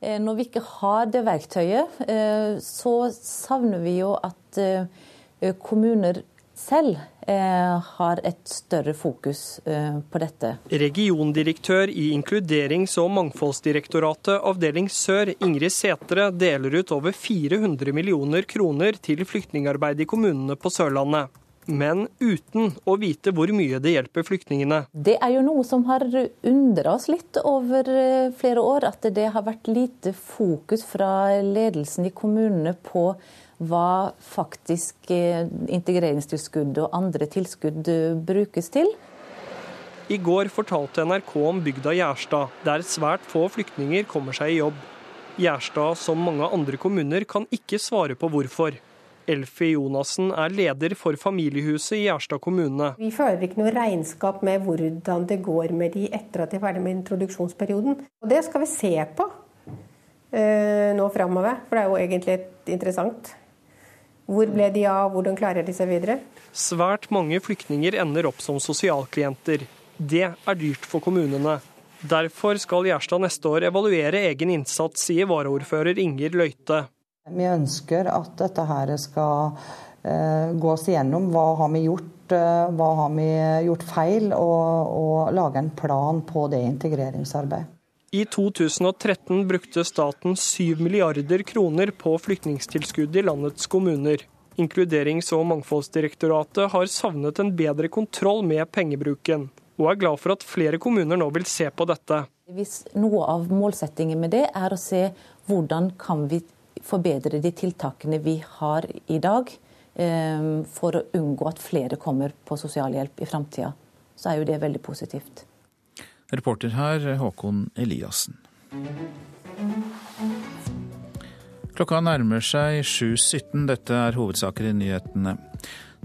Eh, når vi ikke har det verktøyet, eh, så savner vi jo at eh, kommuner selv eh, har et større fokus eh, på dette. Regiondirektør i Inkluderings- og mangfoldsdirektoratet avdeling sør, Ingrid Setre, deler ut over 400 millioner kroner til flyktningarbeid i kommunene på Sørlandet. Men uten å vite hvor mye det hjelper flyktningene. Det er jo noe som har undra oss litt over eh, flere år. At det har vært lite fokus fra ledelsen i kommunene på hva faktisk eh, integreringstilskudd og andre tilskudd eh, brukes til. I går fortalte NRK om bygda Gjerstad, der svært få flyktninger kommer seg i jobb. Gjerstad, som mange andre kommuner, kan ikke svare på hvorfor. Elfie Jonassen er leder for familiehuset i Gjerstad kommune. Vi fører ikke noe regnskap med hvordan det går med de etter at de er ferdig med introduksjonsperioden. Og Det skal vi se på uh, nå framover, for det er jo egentlig interessant. Hvor ble de av, hvordan klarer de seg videre? Svært mange flyktninger ender opp som sosialklienter. Det er dyrt for kommunene. Derfor skal Gjerstad neste år evaluere egen innsats, sier varaordfører Inger Løite. Vi ønsker at dette her skal eh, gås igjennom. Hva har vi gjort, eh, hva har vi gjort feil, og, og lage en plan på det integreringsarbeidet. I 2013 brukte staten 7 milliarder kroner på flyktningstilskudd i landets kommuner. Inkluderings- og mangfoldsdirektoratet har savnet en bedre kontroll med pengebruken, og er glad for at flere kommuner nå vil se på dette. Hvis noe av målsettingen med det er å se hvordan kan vi forbedre de tiltakene vi har i dag, eh, for å unngå at flere kommer på sosialhjelp i framtida, så er jo det veldig positivt. Reporter her Håkon Eliassen. Klokka nærmer seg 7.17. Dette er hovedsaker i nyhetene.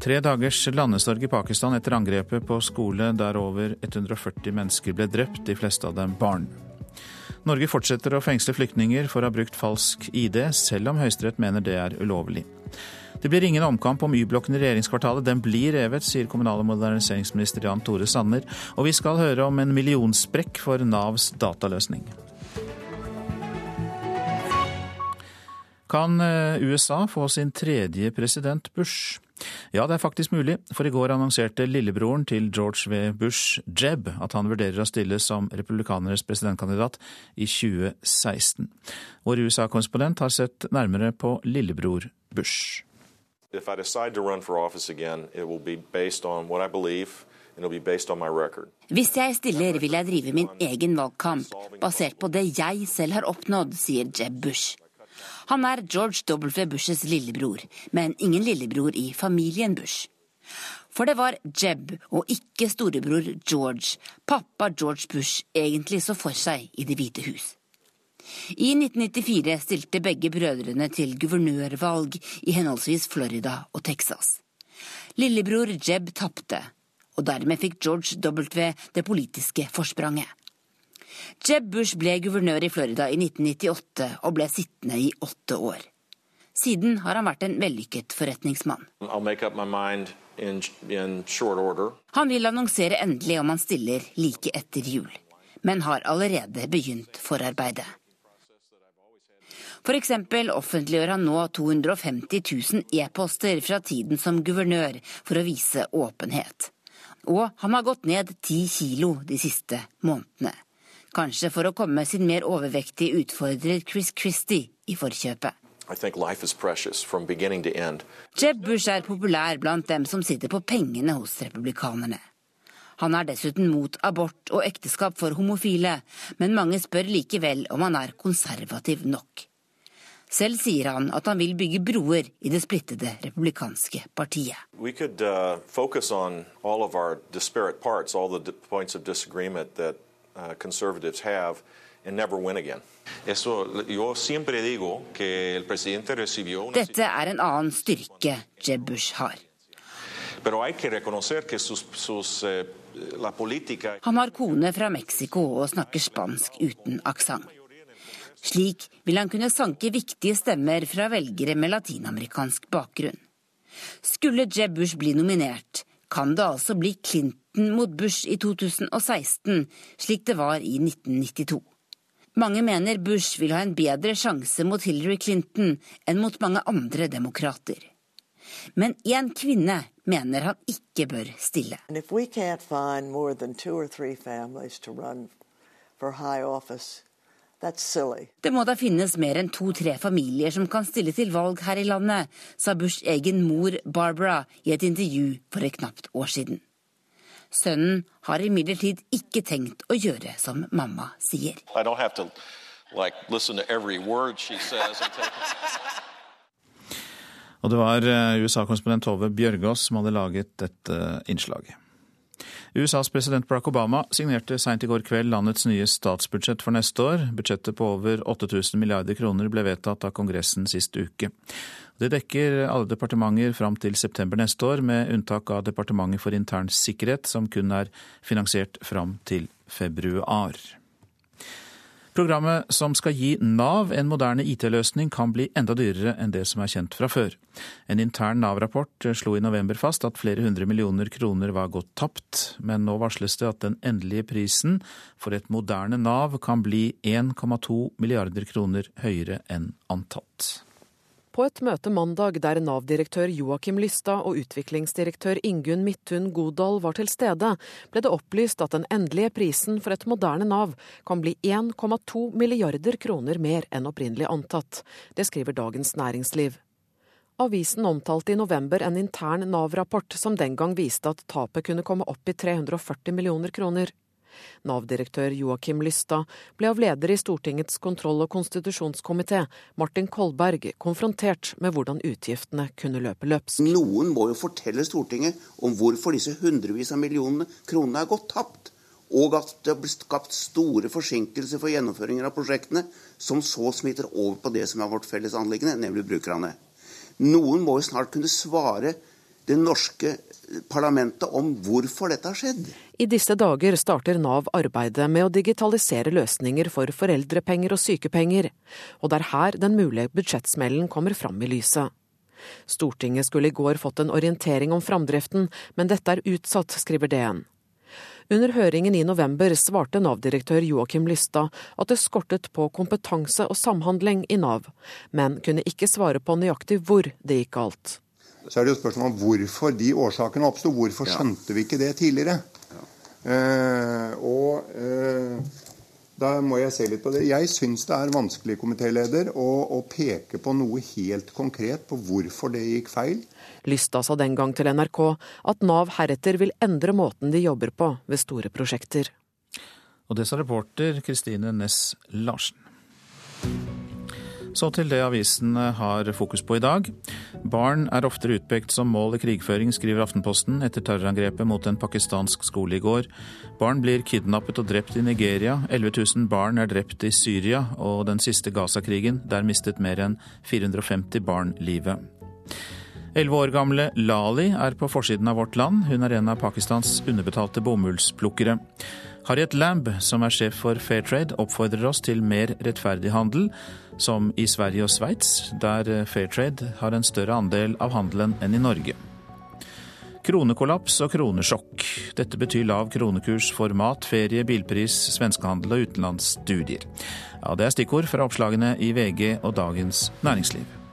Tre dagers landesorg i Pakistan etter angrepet på skole der over 140 mennesker ble drept, de fleste av dem barn. Norge fortsetter å fengsle flyktninger for å ha brukt falsk ID, selv om Høyesterett mener det er ulovlig. Det blir ingen omkamp om Y-blokken i regjeringskvartalet. Den blir revet, sier kommunal- og moderniseringsminister Jan Tore Sanner. Og vi skal høre om en millionsprekk for Navs dataløsning. Kan eh, USA få sin tredje president Bush? Ja, det er faktisk mulig, for i går annonserte lillebroren til George W. Bush, Jeb, at han vurderer å stille som republikaneres presidentkandidat i 2016. Vår USA-korrespondent har sett nærmere på lillebror Bush. If I decide to run for office again, it will be based on what I believe. Hvis jeg stiller, vil jeg drive min egen valgkamp, basert på det jeg selv har oppnådd, sier Jeb Bush. Han er George W. Bushes lillebror, men ingen lillebror i familien Bush. For det var Jeb og ikke storebror George, pappa George Bush, egentlig så for seg i Det hvite hus. I 1994 stilte begge brødrene til guvernørvalg i henholdsvis Florida og Texas. Lillebror Jeb tapte, og dermed fikk George W. det politiske forspranget. Jeb Bush ble guvernør i Florida i 1998 og ble sittende i åtte år. Siden har han vært en vellykket forretningsmann. In, in han vil annonsere endelig om han stiller like etter jul, men har allerede begynt forarbeidet. F.eks. Offentliggjør han nå 250 000 e-poster fra tiden som guvernør for å vise åpenhet. Og han har gått ned ti kilo de siste månedene. Kanskje for å komme sin mer overvektige utfordrer Chris Christie i forkjøpet. Jeb Bush er populær blant dem som sitter på pengene hos republikanerne. Han er dessuten mot abort og ekteskap for homofile, men mange spør likevel om han er konservativ nok. Selv sier han at han vil bygge broer i det splittede republikanske partiet. We could uh, focus on all of our disparate parts, all the points of disagreement that uh, conservatives have, and never win again. Dette er en annen styrke Jeb Bush har. Eh, Han har kone fra Mexico og snakker spansk uten aksent. Slik vil han kunne sanke viktige stemmer fra velgere med latinamerikansk bakgrunn. Skulle Jeb Bush bli nominert, kan det altså bli Clinton mot Bush i 2016, slik det var i 1992. Mange mener Bush vil ha en bedre sjanse mot Hillary Clinton enn mot mange andre demokrater. Men én kvinne mener han ikke bør stille. Det må da finnes mer enn to-tre familier som kan stille til valg her i landet, sa Bushs egen mor Barbara i et intervju for et knapt år siden. Sønnen har imidlertid ikke tenkt å gjøre som mamma sier. To, like, Og det var eh, USA-korrespondent Tove Bjørgaas som hadde laget dette innslaget. USAs president Barack Obama signerte seint i går kveld landets nye statsbudsjett for neste år. Budsjettet på over 8000 milliarder kroner ble vedtatt av Kongressen sist uke. Det dekker alle departementer fram til september neste år, med unntak av Departementet for intern sikkerhet, som kun er finansiert fram til februar. Programmet som skal gi Nav en moderne IT-løsning, kan bli enda dyrere enn det som er kjent fra før. En intern Nav-rapport slo i november fast at flere hundre millioner kroner var gått tapt, men nå varsles det at den endelige prisen for et moderne Nav kan bli 1,2 milliarder kroner høyere enn antatt. På et møte mandag der Nav-direktør Joakim Lystad og utviklingsdirektør Ingunn Midthun Godal var til stede, ble det opplyst at den endelige prisen for et moderne Nav kan bli 1,2 milliarder kroner mer enn opprinnelig antatt. Det skriver Dagens Næringsliv. Avisen omtalte i november en intern Nav-rapport som den gang viste at tapet kunne komme opp i 340 millioner kroner. Nav-direktør Joakim Lystad ble av leder i Stortingets kontroll- og konstitusjonskomité, Martin Kolberg, konfrontert med hvordan utgiftene kunne løpe løpsk. Noen må jo fortelle Stortinget om hvorfor disse hundrevis av millionene kronene er gått tapt. Og at det har blitt skapt store forsinkelser for gjennomføringen av prosjektene, som så smitter over på det som er vårt felles anliggende, nemlig brukerne. Noen må jo snart kunne svare det norske parlamentet om hvorfor dette har skjedd. I disse dager starter Nav arbeidet med å digitalisere løsninger for foreldrepenger og sykepenger, og det er her den mulige budsjettsmellen kommer fram i lyset. Stortinget skulle i går fått en orientering om framdriften, men dette er utsatt, skriver DN. Under høringen i november svarte Nav-direktør Joakim Lystad at det skortet på kompetanse og samhandling i Nav, men kunne ikke svare på nøyaktig hvor det gikk galt. Så er det jo spørsmål om hvorfor de årsakene oppsto. Hvorfor skjønte vi ikke det tidligere? Ja. Eh, og eh, da må jeg se litt på det. Jeg syns det er vanskelig, komitéleder, å, å, peke på noe helt konkret på hvorfor det gikk feil. Lysta sa den gang til NRK at Nav heretter vil endre måten de jobber på ved store prosjekter. Og det sa reporter Kristine Næss Larsen. Så til det avisen har fokus på i dag. Barn er oftere utpekt som mål i krigføring, skriver Aftenposten etter terrorangrepet mot en pakistansk skole i går. Barn blir kidnappet og drept i Nigeria. 11 000 barn er drept i Syria og den siste Gaza-krigen. Der mistet mer enn 450 barn livet. Elleve år gamle Lali er på forsiden av Vårt Land. Hun er en av Pakistans underbetalte bomullsplukkere. Harriet Lamb, som er sjef for Fairtrade, oppfordrer oss til mer rettferdig handel, som i Sverige og Sveits, der Fairtrade har en større andel av handelen enn i Norge. Kronekollaps og kronesjokk. Dette betyr lav kronekurs for mat, ferie, bilpris, svenskehandel og utenlandsstudier. Ja, det er stikkord fra oppslagene i VG og Dagens Næringsliv.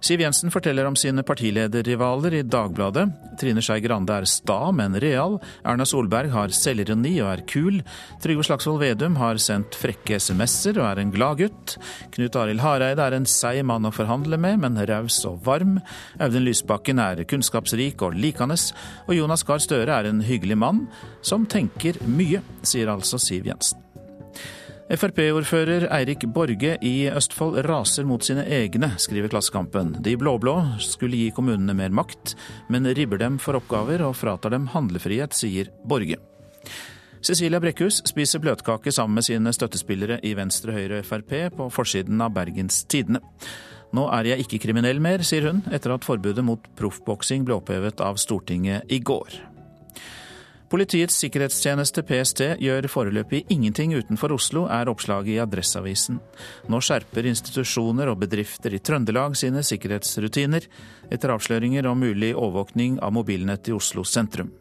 Siv Jensen forteller om sine partilederrivaler i Dagbladet. Trine Skei Grande er sta, men real. Erna Solberg har selvironi og er kul. Trygve Slagsvold Vedum har sendt frekke SMS-er og er en glad gutt. Knut Arild Hareide er en seig mann å forhandle med, men raus og varm. Audun Lysbakken er kunnskapsrik og likandes. Og Jonas Gahr Støre er en hyggelig mann som tenker mye, sier altså Siv Jensen. Frp-ordfører Eirik Borge i Østfold raser mot sine egne, skriver Klassekampen. De blå-blå skulle gi kommunene mer makt, men ribber dem for oppgaver og fratar dem handlefrihet, sier Borge. Cecilia Brekkhus spiser bløtkake sammen med sine støttespillere i Venstre, Høyre og Frp på forsiden av Bergens Tidende. Nå er jeg ikke kriminell mer, sier hun, etter at forbudet mot proffboksing ble opphevet av Stortinget i går. Politiets sikkerhetstjeneste PST gjør foreløpig ingenting utenfor Oslo, er oppslaget i Adresseavisen. Nå skjerper institusjoner og bedrifter i Trøndelag sine sikkerhetsrutiner, etter avsløringer om mulig overvåkning av mobilnett i Oslo sentrum.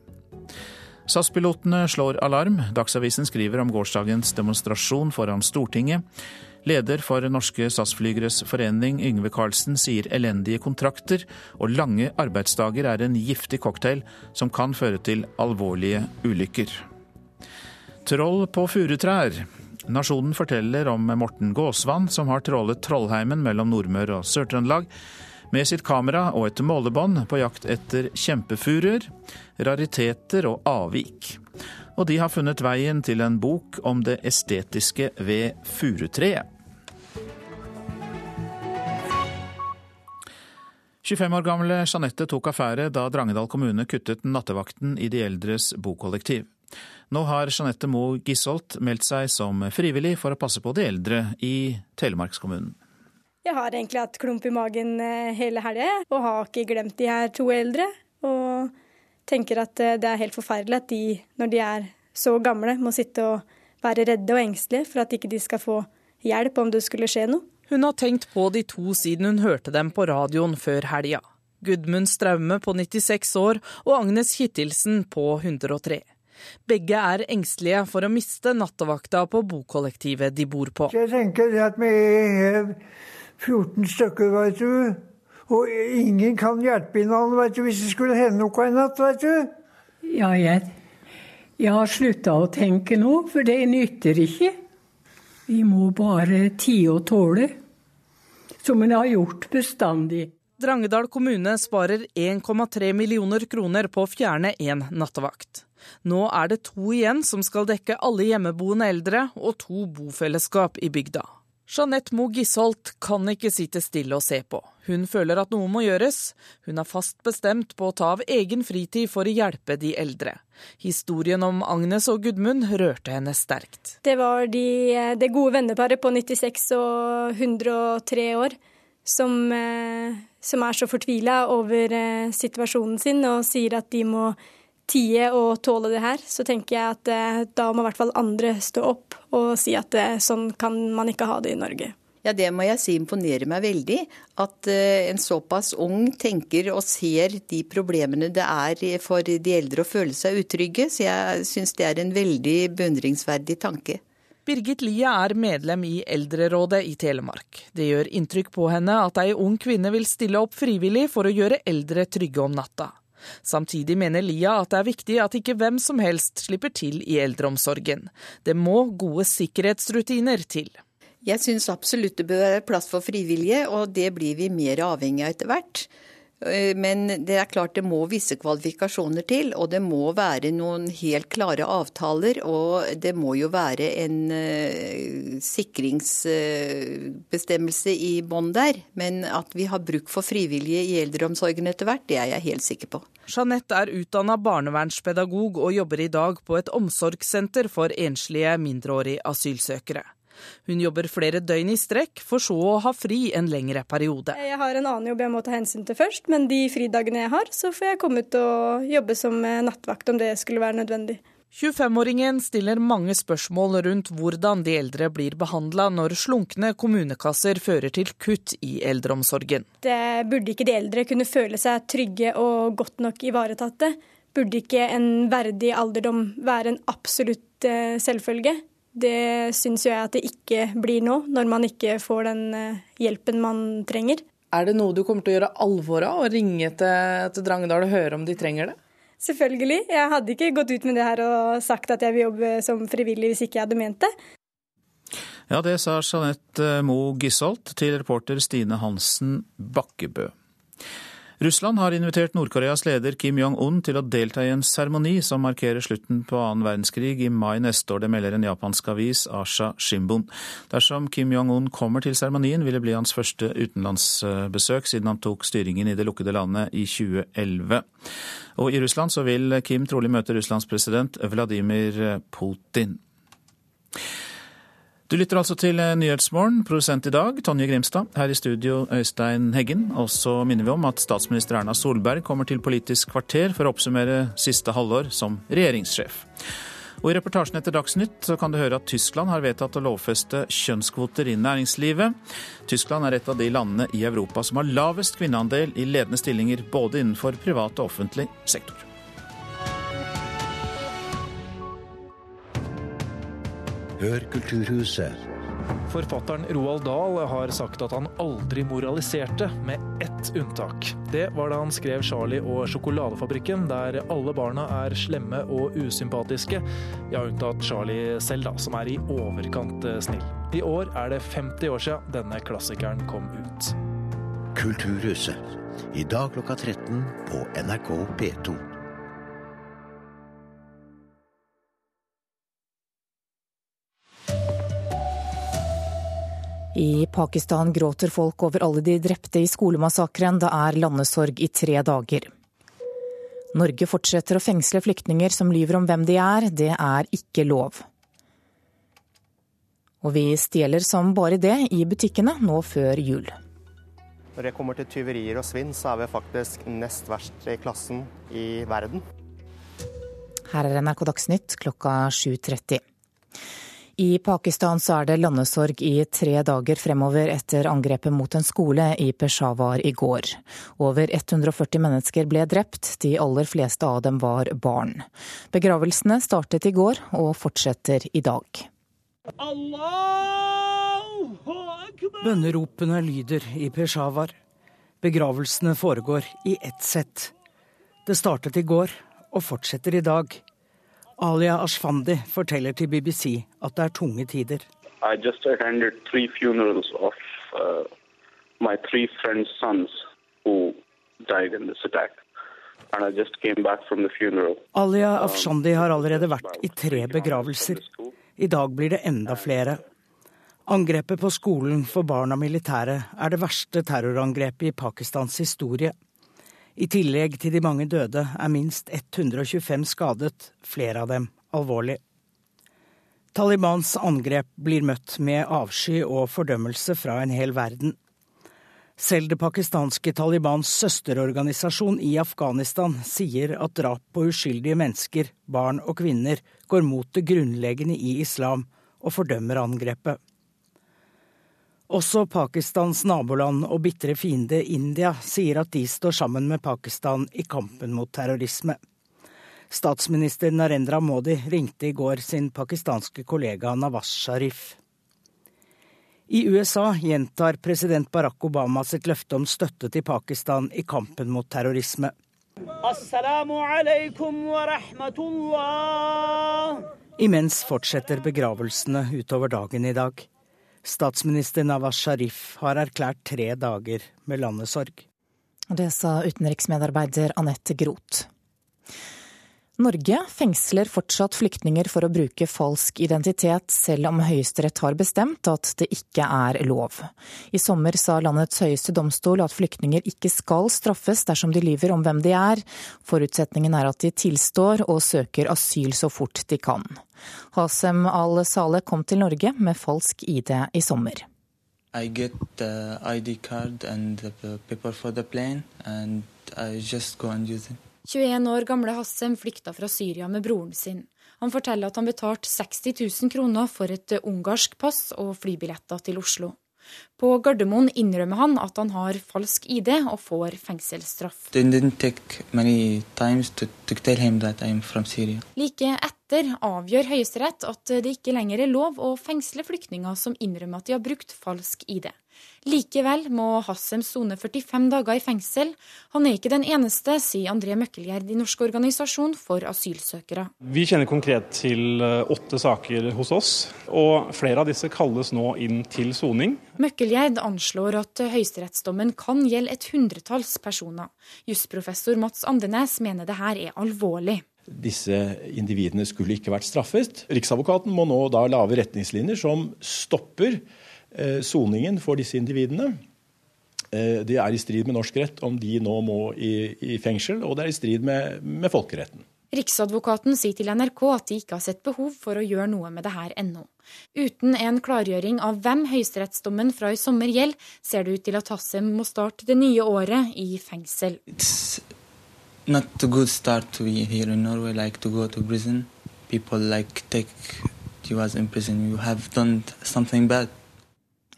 SAS-pilotene slår alarm. Dagsavisen skriver om gårsdagens demonstrasjon foran Stortinget. Leder for Norske SAS-flygeres forening, Yngve Karlsen, sier elendige kontrakter og lange arbeidsdager er en giftig cocktail som kan føre til alvorlige ulykker. Troll på furutrær. Nasjonen forteller om Morten Gåsvann, som har trollet Trollheimen mellom Nordmøre og Sør-Trøndelag med sitt kamera og et målebånd på jakt etter kjempefuruer, rariteter og avvik. Og de har funnet veien til en bok om det estetiske ved furutreet. 25 år gamle Jeanette tok affære da Drangedal kommune kuttet nattevakten i de eldres bokollektiv. Nå har Jeanette Moe Gisholt meldt seg som frivillig for å passe på de eldre i Telemarkskommunen. Jeg har egentlig hatt klump i magen eh, hele helga og har ikke glemt de her to eldre. Og tenker at eh, det er helt forferdelig at de, når de er så gamle, må sitte og være redde og engstelige for at ikke de skal få hjelp om det skulle skje noe. Hun har tenkt på de to siden hun hørte dem på radioen før helga. Gudmund Straume på 96 år og Agnes Kittilsen på 103. Begge er engstelige for å miste nattevakta på bokollektivet de bor på. Jeg tenker at vi er 14 stykker, vet du. Og ingen kan hjelpe hverandre vet du, hvis det skulle hende noe i natt, vet du. Ja, jeg, jeg har slutta å tenke nå, for det nytter ikke. Vi må bare tie og tåle, som en har gjort bestandig. Drangedal kommune sparer 1,3 millioner kroner på å fjerne én nattevakt. Nå er det to igjen som skal dekke alle hjemmeboende eldre og to bofellesskap i bygda. Jeanette Moe Gisholt kan ikke sitte stille og se på. Hun føler at noe må gjøres. Hun er fast bestemt på å ta av egen fritid for å hjelpe de eldre. Historien om Agnes og Gudmund rørte henne sterkt. Det var de, det gode venneparet på 96 og 103 år som, eh, som er så fortvila over eh, situasjonen sin og sier at de må tie og tåle det her, så tenker jeg at eh, da må i hvert fall andre stå opp og si at eh, sånn kan man ikke ha det i Norge. Ja, Det må jeg si imponerer meg veldig. At eh, en såpass ung tenker og ser de problemene det er for de eldre å føle seg utrygge. Så jeg syns det er en veldig beundringsverdig tanke. Birgit Lia er medlem i Eldrerådet i Telemark. Det gjør inntrykk på henne at ei ung kvinne vil stille opp frivillig for å gjøre eldre trygge om natta. Samtidig mener Lia at det er viktig at ikke hvem som helst slipper til i eldreomsorgen. Det må gode sikkerhetsrutiner til. Jeg syns absolutt det bør være plass for frivillige, og det blir vi mer avhengig av etter hvert. Eh, men det er klart det må visse kvalifikasjoner til, og det må være noen helt klare avtaler. Og det må jo være en uh, sikringsbestemmelse i bånn der. Men at vi har bruk for frivillige i eldreomsorgen etter hvert, det er jeg helt sikker på. Jeanette er utdanna barnevernspedagog og jobber i dag på et omsorgssenter for enslige mindreårige asylsøkere. Hun jobber flere døgn i strekk, for så å ha fri en lengre periode. Jeg har en annen jobb jeg må ta hensyn til først, men de fridagene jeg har, så får jeg komme ut og jobbe som nattvakt om det skulle være nødvendig. 25-åringen stiller mange spørsmål rundt hvordan de eldre blir behandla når slunkne kommunekasser fører til kutt i eldreomsorgen. Det burde ikke de eldre kunne føle seg trygge og godt nok ivaretatte? Burde ikke en verdig alderdom være en absolutt eh, selvfølge? Det syns jeg at det ikke blir nå, når man ikke får den eh, hjelpen man trenger. Er det noe du kommer til å gjøre alvor av, å ringe til, til Drangedal og høre om de trenger det? Selvfølgelig. Jeg hadde ikke gått ut med det her og sagt at jeg vil jobbe som frivillig hvis ikke jeg hadde ment det. Ja, det sa Jeanette Moe Gisholt til reporter Stine Hansen Bakkebø. Russland har invitert Nord-Koreas leder Kim Jong-un til å delta i en seremoni som markerer slutten på annen verdenskrig i mai neste år. Det melder en japansk avis, Asha Shimbun. Dersom Kim Jong-un kommer til seremonien, vil det bli hans første utenlandsbesøk siden han tok styringen i det lukkede landet i 2011. Og i Russland så vil Kim trolig møte Russlands president Vladimir Putin. Du lytter altså til Nyhetsmorgen, produsent i dag Tonje Grimstad. Her i studio Øystein Heggen. Og så minner vi om at statsminister Erna Solberg kommer til Politisk kvarter for å oppsummere siste halvår som regjeringssjef. Og I reportasjen etter Dagsnytt så kan du høre at Tyskland har vedtatt å lovfeste kjønnskvoter i næringslivet. Tyskland er et av de landene i Europa som har lavest kvinneandel i ledende stillinger både innenfor privat og offentlig sektor. Hør Kulturhuset. Forfatteren Roald Dahl har sagt at han aldri moraliserte, med ett unntak. Det var da han skrev 'Charlie og sjokoladefabrikken', der alle barna er slemme og usympatiske. Ja, unntatt Charlie selv, da, som er i overkant eh, snill. I år er det 50 år siden denne klassikeren kom ut. Kulturhuset. I dag klokka 13 på NRK P2. I Pakistan gråter folk over alle de drepte i skolemassakren. Det er landesorg i tre dager. Norge fortsetter å fengsle flyktninger som lyver om hvem de er. Det er ikke lov. Og vi stjeler som bare det i butikkene nå før jul. Når det kommer til tyverier og svinn, så er vi faktisk nest verst i klassen i verden. Her er NRK Dagsnytt klokka 7.30. I Pakistan så er det landesorg i tre dager fremover etter angrepet mot en skole i Peshawar i går. Over 140 mennesker ble drept, de aller fleste av dem var barn. Begravelsene startet i går og fortsetter i dag. Bønneropene lyder i Peshawar. Begravelsene foregår i ett sett. Det startet i går og fortsetter i dag. Alia Ashfandi forteller til BBC at det er tunge tider. I just attended three funerals of uh, my three friends' sons who died in this attack. And I just came back from the funeral. Alia um, Afshandi har allerede vært i tre begravelser. I dag blir det enda flere. Angrepet på skolen for barn av militære er det verste terrorangrepet i Pakistans historie. I tillegg til de mange døde er minst 125 skadet, flere av dem alvorlig. Talibans angrep blir møtt med avsky og fordømmelse fra en hel verden. Selv det pakistanske Talibans søsterorganisasjon i Afghanistan sier at drap på uskyldige mennesker, barn og kvinner, går mot det grunnleggende i islam, og fordømmer angrepet. Også Pakistans naboland og bitre fiende India sier at de står sammen med Pakistan i kampen mot terrorisme. Statsminister Narendra Modi ringte i går sin pakistanske kollega Nawaz Sharif. I USA gjentar president Barack Obama sitt løfte om støtte til Pakistan i kampen mot terrorisme. Imens fortsetter begravelsene utover dagen i dag. Statsminister Nawaz Sharif har erklært tre dager med landesorg. Det sa utenriksmedarbeider Anette Groth. Norge fengsler fortsatt flyktninger for å bruke falsk identitet, selv om Høyesterett har bestemt at det ikke er lov. I sommer sa landets høyeste domstol at flyktninger ikke skal straffes dersom de lyver om hvem de er. Forutsetningen er at de tilstår og søker asyl så fort de kan. Hasem al-Saleh kom til Norge med falsk ID i sommer. I get the ID card and the paper for the plane, and I just go and use it. 21 år gamle Hassem flykta fra Syria med broren sin. Han forteller at han betalte 60 000 kroner for et ungarsk pass og flybilletter til Oslo. På Gardermoen innrømmer han at han har falsk ID og får fengselsstraff. Like etter avgjør Høyesterett at det ikke lenger er lov å fengsle flyktninger som innrømmer at de har brukt falsk ID. Likevel må Hassem sone 45 dager i fengsel. Han er ikke den eneste, sier André Møkkelgjerd i Norsk organisasjon for asylsøkere. Vi kjenner konkret til eh, åtte saker hos oss, og flere av disse kalles nå inn til soning. Møkkelgjerd anslår at høyesterettsdommen kan gjelde et hundretalls personer. Jusprofessor Mats Andenes mener det her er alvorlig disse individene skulle ikke vært straffet. Riksadvokaten må nå da lage retningslinjer som stopper soningen for disse individene. Eh, det er i strid med norsk rett om de nå må i, i fengsel, og det er i strid med, med, folkeretten. Riksadvokaten sier til NRK at de ikke har sett behov for å gjøre noe med det her ennå. Uten en klargjøring av hvem høyesterettsdommen fra i sommer gjelder, ser det ut til at Hassem må starte det nye året i fengsel. It's not a good start to be here in Norway, like to go to prison. People like take you as in prison. You have done something bad.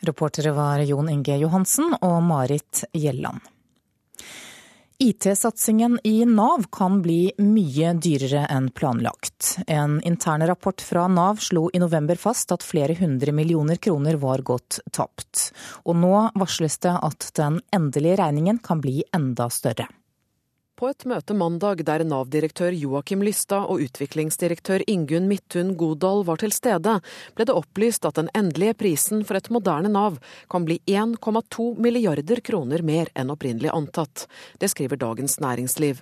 Reportere var Jon Inge Johansen og Marit Gjelland. IT-satsingen i Nav kan bli mye dyrere enn planlagt. En intern rapport fra Nav slo i november fast at flere hundre millioner kroner var gått tapt. Og nå varsles det at den endelige regningen kan bli enda større. På et møte mandag der Nav-direktør Joakim Lystad og utviklingsdirektør Ingunn Midthun Godal var til stede, ble det opplyst at den endelige prisen for et moderne Nav kan bli 1,2 milliarder kroner mer enn opprinnelig antatt. Det skriver Dagens Næringsliv.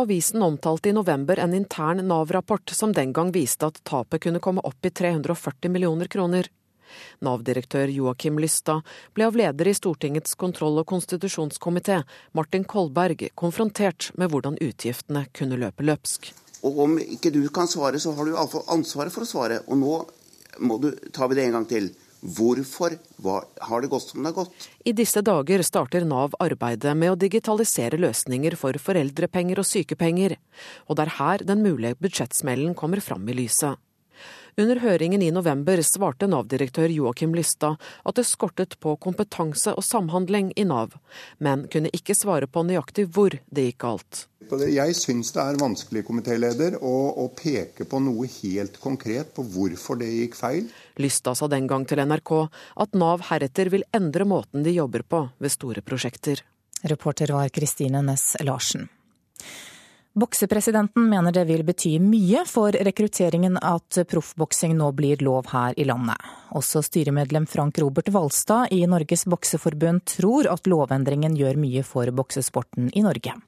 Avisen omtalte i november en intern Nav-rapport som den gang viste at tapet kunne komme opp i 340 millioner kroner. Nav-direktør Joakim Lystad ble av leder i Stortingets kontroll- og konstitusjonskomité, Martin Kolberg, konfrontert med hvordan utgiftene kunne løpe løpsk. Og Om ikke du kan svare, så har du iallfall ansvaret for å svare. Og nå må du, tar vi det en gang til. Hvorfor har det gått som det har gått? I disse dager starter Nav arbeidet med å digitalisere løsninger for foreldrepenger og sykepenger, og det er her den mulige budsjettsmellen kommer fram i lyset. Under høringen i november svarte Nav-direktør Joakim Lystad at det skortet på kompetanse og samhandling i Nav, men kunne ikke svare på nøyaktig hvor det gikk galt. Jeg syns det er vanskelig komitéleder, å, å, peke på noe helt konkret på hvorfor det gikk feil. Lystad sa den gang til NRK at Nav heretter vil endre måten de jobber på ved store prosjekter. Reporter var Kristine Næss Larsen. Boksepresidenten mener det vil bety mye for rekrutteringen at proffboksing nå blir lov her i landet. Også styremedlem Frank Robert Valstad i Norges bokseforbund tror at lovendringen gjør mye for boksesporten i Norge.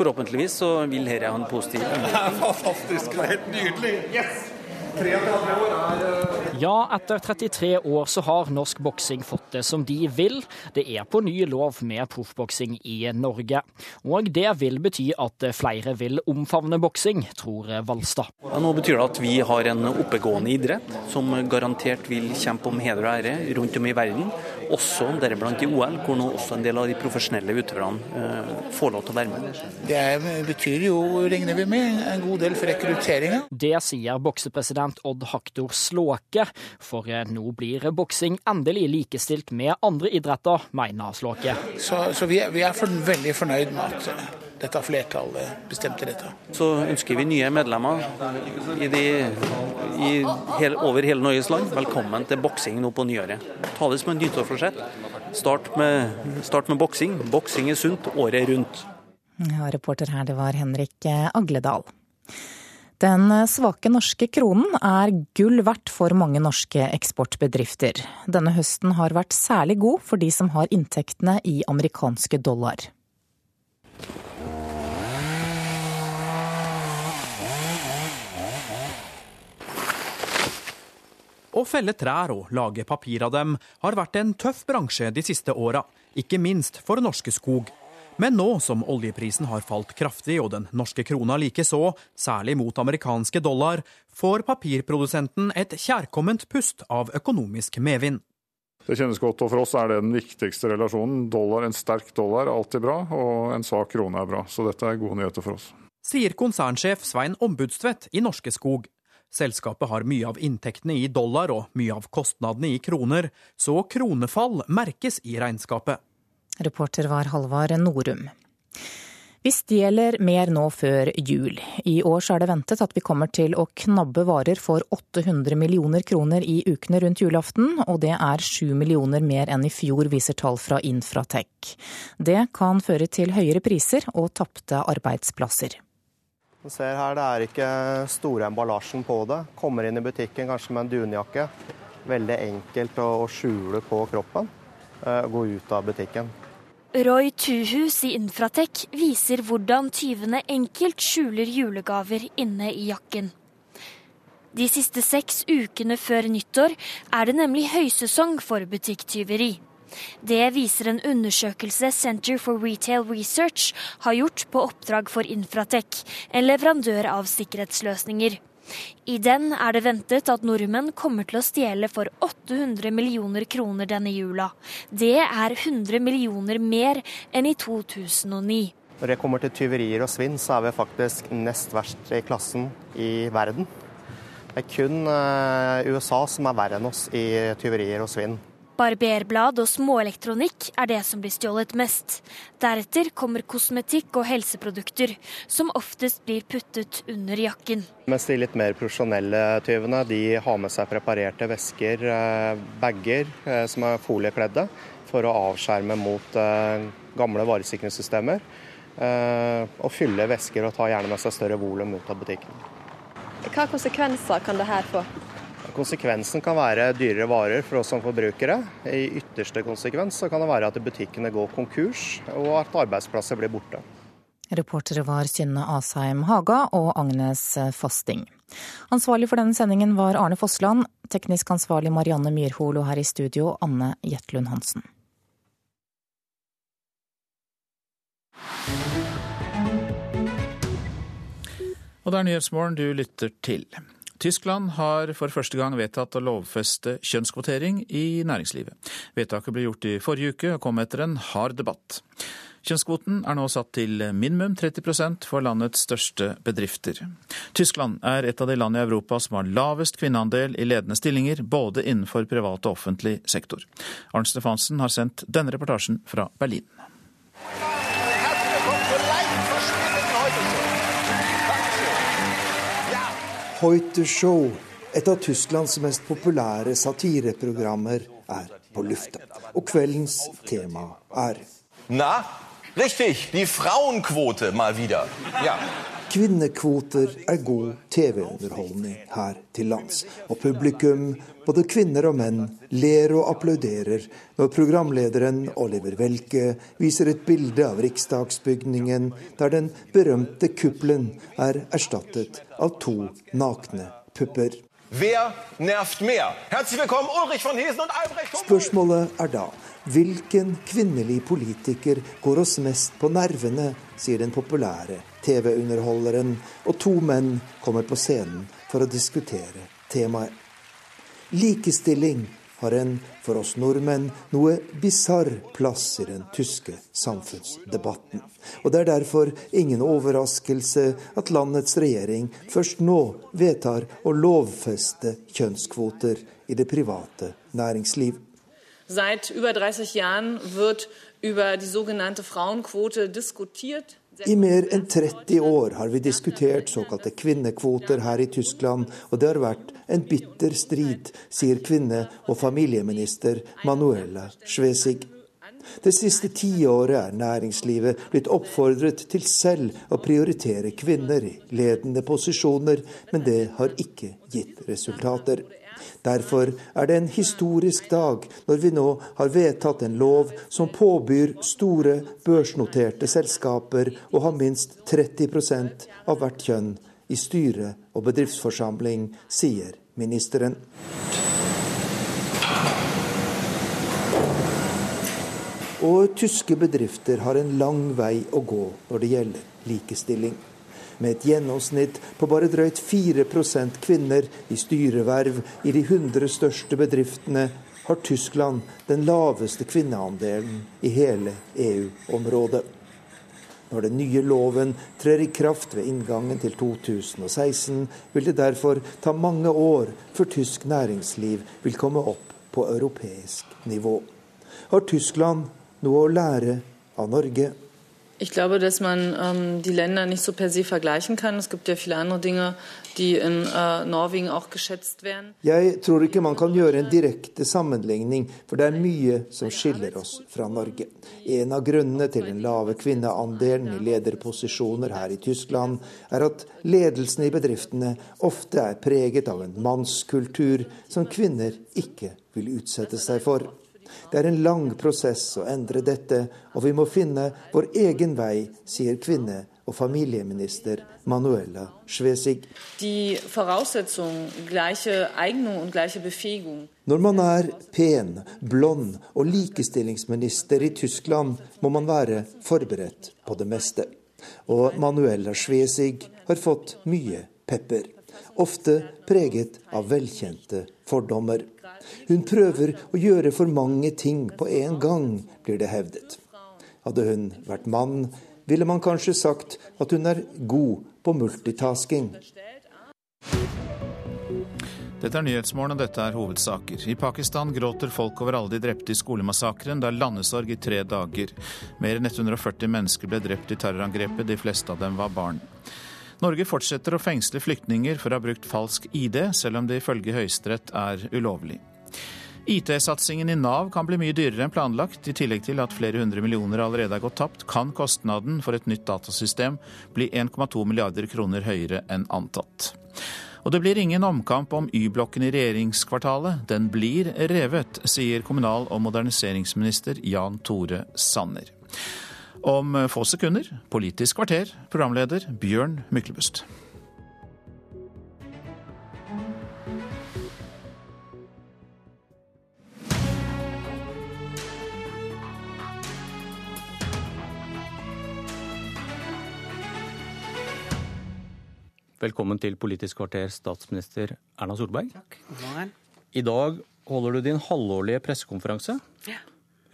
Forhåpentligvis så vil dette ha en positiv [LAUGHS] Det er fantastisk. Det er helt nydelig. Yes! 33 år er eh, Ja, etter 33 år så har norsk boksing fått det som de vil. Det er på ny lov med proffboksing i Norge. Og det vil bety at flere vil omfavne boksing, tror Valstad. Ja, nå betyr det at vi har en oppegående idrett som garantert vil kjempe om heder og ære rundt om i verden. Også deriblant i OL, hvor nå også en del av de profesjonelle utøverne eh, får lov til å være med. Det betyr jo, regner vi med, en god del for rekrutteringa. Det sier boksepresident Odd Haktor Slåke. For eh, nå blir boksing endelig likestilt med andre idretter, mener Slåke. Så, så vi, er, vi, er, for, veldig fornøyd med at dette flertallet bestemte dette. Så ønsker vi nye medlemmer i de, i hele, over hele Norges land. Velkommen til boksing nå på nyåret. Ta det som en nyttårsforsett. Start med, start med boksing. Boksing er sunt året rundt. Ja, reporter her, det var Henrik Agledal. Den svake norske kronen er gull verdt for mange norske eksportbedrifter. Denne høsten har vært særlig god for de som har inntektene i amerikanske dollar. Å felle trær og lage papir av dem har vært en tøff bransje de siste åra, ikke minst for Norske Skog. Men nå som oljeprisen har falt kraftig og den norske krona likeså, særlig mot amerikanske dollar, får papirprodusenten et kjærkomment pust av økonomisk medvind. Det kjennes godt, og for oss er det den viktigste relasjonen. Dollar, En sterk dollar er alltid bra, og en svak krone er bra. Så dette er gode nyheter for oss. Sier konsernsjef Svein Ombudstvedt i Norske Skog. Selskapet har mye av inntektene i dollar og mye av kostnadene i kroner, så kronefall merkes i regnskapet. Reporter var Halvard Norum. Vi stjeler mer nå før jul. I år så er det ventet at vi kommer til å knabbe varer for 800 millioner kroner i ukene rundt julaften, og det er 7 millioner mer enn i fjor, viser tall fra Infratech. Det kan føre til høyere priser og tapte arbeidsplasser. Du ser her, Det er ikke store emballasjen på det. Kommer inn i butikken kanskje med en dunjakke. Veldig enkelt å skjule på kroppen. Eh, gå ut av butikken. Roy Tuhus i Infratek viser hvordan tyvene enkelt skjuler julegaver inne i jakken. De siste seks ukene før nyttår er det nemlig høysesong for butikktyveri. Det viser en undersøkelse Center for Retail Research har gjort på oppdrag for Infratech, en leverandør av sikkerhetsløsninger. I den er det ventet at nordmenn kommer til å stjele for 800 millioner kroner denne jula. Det er 100 millioner mer enn i 2009. Når det kommer til tyverier og svinn, så er vi faktisk nest verst i klassen i verden. Det er kun eh, USA som er verre enn oss i tyverier og svinn. Barberblad og småelektronikk er det som blir stjålet mest. Deretter kommer kosmetikk og helseprodukter, som oftest blir puttet under jakken. Mens de litt mer profesjonelle tyvene de har med seg preparerte vesker, eh, bager eh, som er foliekledde, for å avskjerme mot eh, gamle varesikringssystemer. Og fylle vesker og ta gjerne med seg større volum ut av butikken. Hva konsekvenser kan dette få? Konsekvensen kan være dyrere varer for oss som forbrukere. I ytterste konsekvens så kan det være at butikkene går konkurs, og at arbeidsplasser blir borte. Reportere var Synne Asheim Haga og Agnes Fasting. Ansvarlig for denne sendingen var Arne Fossland, teknisk ansvarlig Marianne Myrhol og her i studio Anne Jetlund Hansen. Og det er Nyhetsmorgen du lytter til. Tyskland har for første gang vedtatt å lovfeste kjønnskvotering i næringslivet. Vedtaket ble gjort i forrige uke og kom etter en hard debatt. Kjønnskvoten er nå satt til minimum 30% for landets største bedrifter. Tyskland er et av de land i Europa som har lavest kvinneandel i ledende stillinger, både innenfor privat og offentlig sektor. Arnt Stefansen har sendt denne reportasjen fra Berlin. Heute Show, et av Tysklands mest populære satireprogrammer, er på lufta. Og kveldens tema er Na, riktig, die Frauenquote mal wieder. Ja. Kvinnekvoter er god TV-underholdning her til lands. Og publikum, både kvinner og menn, ler og applauderer når programlederen Oliver Welke viser et bilde av riksdagsbygningen der den berømte kuppelen er erstattet av to nakne pupper. Spørsmålet er da Hvilken kvinnelig politiker går oss mest på nervene, sier den populære TV-underholderen, og to menn kommer på scenen for å diskutere temaet. Likestilling har en, for oss nordmenn, noe bisarr plass i den tyske samfunnsdebatten. Og det er derfor ingen overraskelse at landets regjering først nå vedtar å lovfeste kjønnskvoter i det private næringsliv. Seit über 30 Jahren wird über die sogenannte Frauenquote diskutiert. I mer enn 30 år har vi diskutert såkalte kvinnekvoter her i Tyskland, og det har vært en bitter strid, sier kvinne- og familieminister Manuela Schwesig. Det siste tiåret er næringslivet blitt oppfordret til selv å prioritere kvinner i ledende posisjoner, men det har ikke gitt resultater. Derfor er det en historisk dag når vi nå har vedtatt en lov som påbyr store børsnoterte selskaper å ha minst 30% av hvert kjønn i styre og bedriftsforsamling, sier ministeren. Og tyske bedrifter har en lang vei å gå når det gjelder likestilling. Med et gjennomsnitt på bare drøyt 4 kvinner i styreverv i de 100 største bedriftene, har Tyskland den laveste kvinneandelen i hele EU-området. Når den nye loven trer i kraft ved inngangen til 2016, vil det derfor ta mange år før tysk næringsliv vil komme opp på europeisk nivå. Har Tyskland noe å lære av Norge? Ich glaube, dass man ähm, die Länder nicht so per se vergleichen kann. Es gibt ja viele andere Dinge, die in äh, Norwegen auch geschätzt werden. Jeg tror ikke man kan gjøre en direkte sammenligning, for det er mye som skiller oss fra Norge. En av grunnene til den lave kvinneandelen i lederposisjoner her i Tyskland, er at ledelsen i bedriftene ofte er preget av en mannskultur som kvinner ikke vil utsette seg for. Det er en lang prosess å endre dette, og vi må finne vår egen vei, sier kvinne- og familieminister Manuela Schwesig. Når man er pen, blond og likestillingsminister i Tyskland, må man være forberedt på det meste. Og Manuela Schwesig har fått mye pepper. Ofte preget av velkjente fordommer. Hun prøver å gjøre for mange ting på en gang, blir det hevdet. Hadde hun vært mann, ville man kanskje sagt at hun er god på multitasking. Dette er Nyhetsmorgen, og dette er hovedsaker. I Pakistan gråter folk over alle de drepte i skolemassakren. Det er landesorg i tre dager. Mer enn 140 mennesker ble drept i terrorangrepet, de fleste av dem var barn. Norge fortsetter å fengsle flyktninger for å ha brukt falsk ID, selv om det ifølge Høyesterett er ulovlig. IT-satsingen i Nav kan bli mye dyrere enn planlagt. I tillegg til at flere hundre millioner allerede er gått tapt, kan kostnaden for et nytt datasystem bli 1,2 milliarder kroner høyere enn antatt. Og det blir ingen omkamp om Y-blokken i regjeringskvartalet. Den blir revet, sier kommunal- og moderniseringsminister Jan Tore Sanner. Om få sekunder Politisk kvarter, programleder Bjørn Myklebust. Velkommen til Politisk kvarter, statsminister Erna Solberg. Takk. God morgen. I dag holder du din halvårlige pressekonferanse. Ja.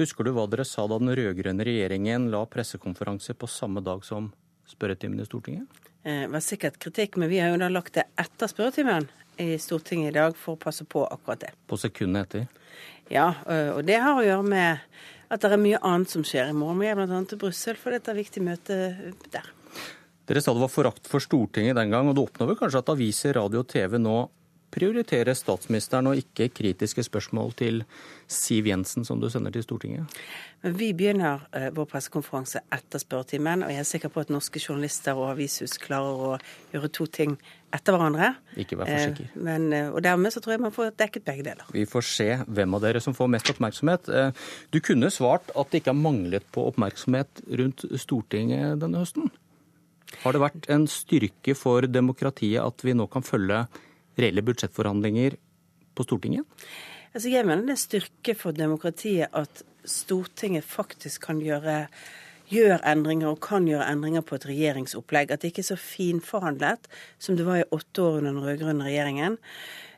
Husker du hva dere sa da den rød-grønne regjeringen la pressekonferanse på samme dag som spørretimen i Stortinget? Det eh, var sikkert kritikk, men vi har jo da lagt det etter spørretimen i Stortinget i dag for å passe på akkurat det. På sekundet etter? Ja, og det har å gjøre med at det er mye annet som skjer i morgen. Vi er bl.a. til Brussel for dette viktige møtet der. Dere sa det var forakt for Stortinget den gang, og det oppnår vel kanskje at aviser, radio og TV nå prioriterer statsministeren og ikke kritiske spørsmål til Siv Jensen, som du sender til Stortinget? Men Vi begynner uh, vår pressekonferanse etter spørretimen, og jeg er sikker på at norske journalister og avishus klarer å gjøre to ting etter hverandre. Ikke vær for sikker. Men, uh, og dermed så tror jeg man får dekket begge deler. Vi får se hvem av dere som får mest oppmerksomhet. Du kunne svart at det ikke har manglet på oppmerksomhet rundt Stortinget denne høsten? Har det vært en styrke for demokratiet at vi nå kan følge reelle budsjettforhandlinger på Stortinget? Altså jeg mener det er styrke for demokratiet at Stortinget faktisk kan gjøre gjør endringer og kan gjøre endringer på et regjeringsopplegg. At det ikke er så finforhandlet som det var i åtte år under den rød-grønne regjeringen.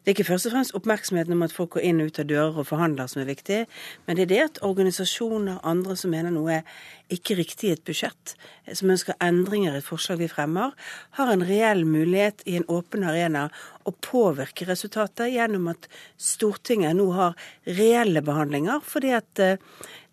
Det er ikke først og fremst oppmerksomheten om at folk går inn og ut av dører og forhandler som er viktig, men det er det at organisasjoner, andre som mener noe er ikke riktig i et budsjett, som ønsker endringer i et forslag vi fremmer, har en reell mulighet i en åpen arena å påvirke resultatet gjennom at Stortinget nå har reelle behandlinger. fordi at eh,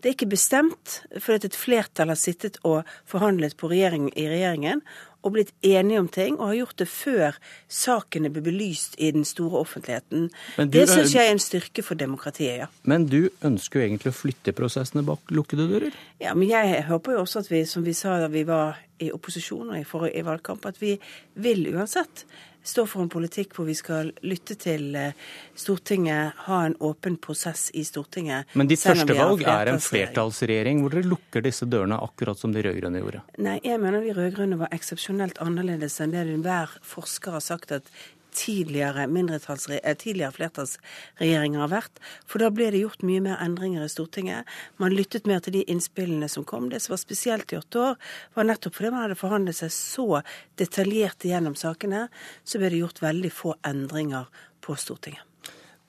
det er ikke bestemt fordi at et flertall har sittet og forhandlet regjering, i regjeringen og blitt enige om ting, og har gjort det før sakene ble belyst i den store offentligheten. Du, det syns jeg er en styrke for demokratiet, ja. Men du ønsker jo egentlig å flytte prosessene bak lukkede dører? Ja, men jeg håper jo også at vi, som vi sa da vi var i opposisjon og i, i valgkamp, at vi vil uansett står for en politikk hvor vi skal lytte til eh, Stortinget, ha en åpen prosess i Stortinget. Men ditt første valg er en flertallsregjering hvor dere lukker disse dørene akkurat som de rød-grønne gjorde? Nei, jeg mener de rød-grønne var eksepsjonelt annerledes enn det enhver forsker har sagt at tidligere, eh, tidligere flertallsregjeringer har vært. For da ble det gjort mye mer endringer i Stortinget. Man lyttet mer til de innspillene som kom. Det som var spesielt i åtte år, var nettopp fordi man hadde forhandlet seg så detaljert gjennom sakene, så ble det gjort veldig få endringer på Stortinget.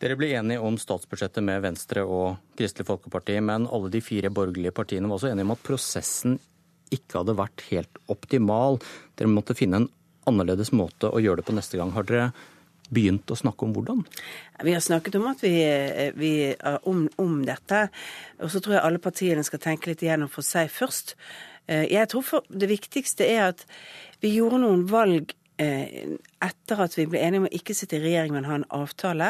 Dere ble enige om statsbudsjettet med Venstre og Kristelig Folkeparti, men alle de fire borgerlige partiene var også enige om at prosessen ikke hadde vært helt optimal. Dere måtte finne en annerledes måte å gjøre det på neste gang. Har dere begynt å snakke om hvordan? Vi har snakket om, vi, vi, om, om dette. Og så tror jeg alle partiene skal tenke litt igjennom for seg først. Eh, jeg tror det viktigste er at vi gjorde noen valg Eh, etter at vi ble enige om å ikke sitte i regjering, men ha en avtale.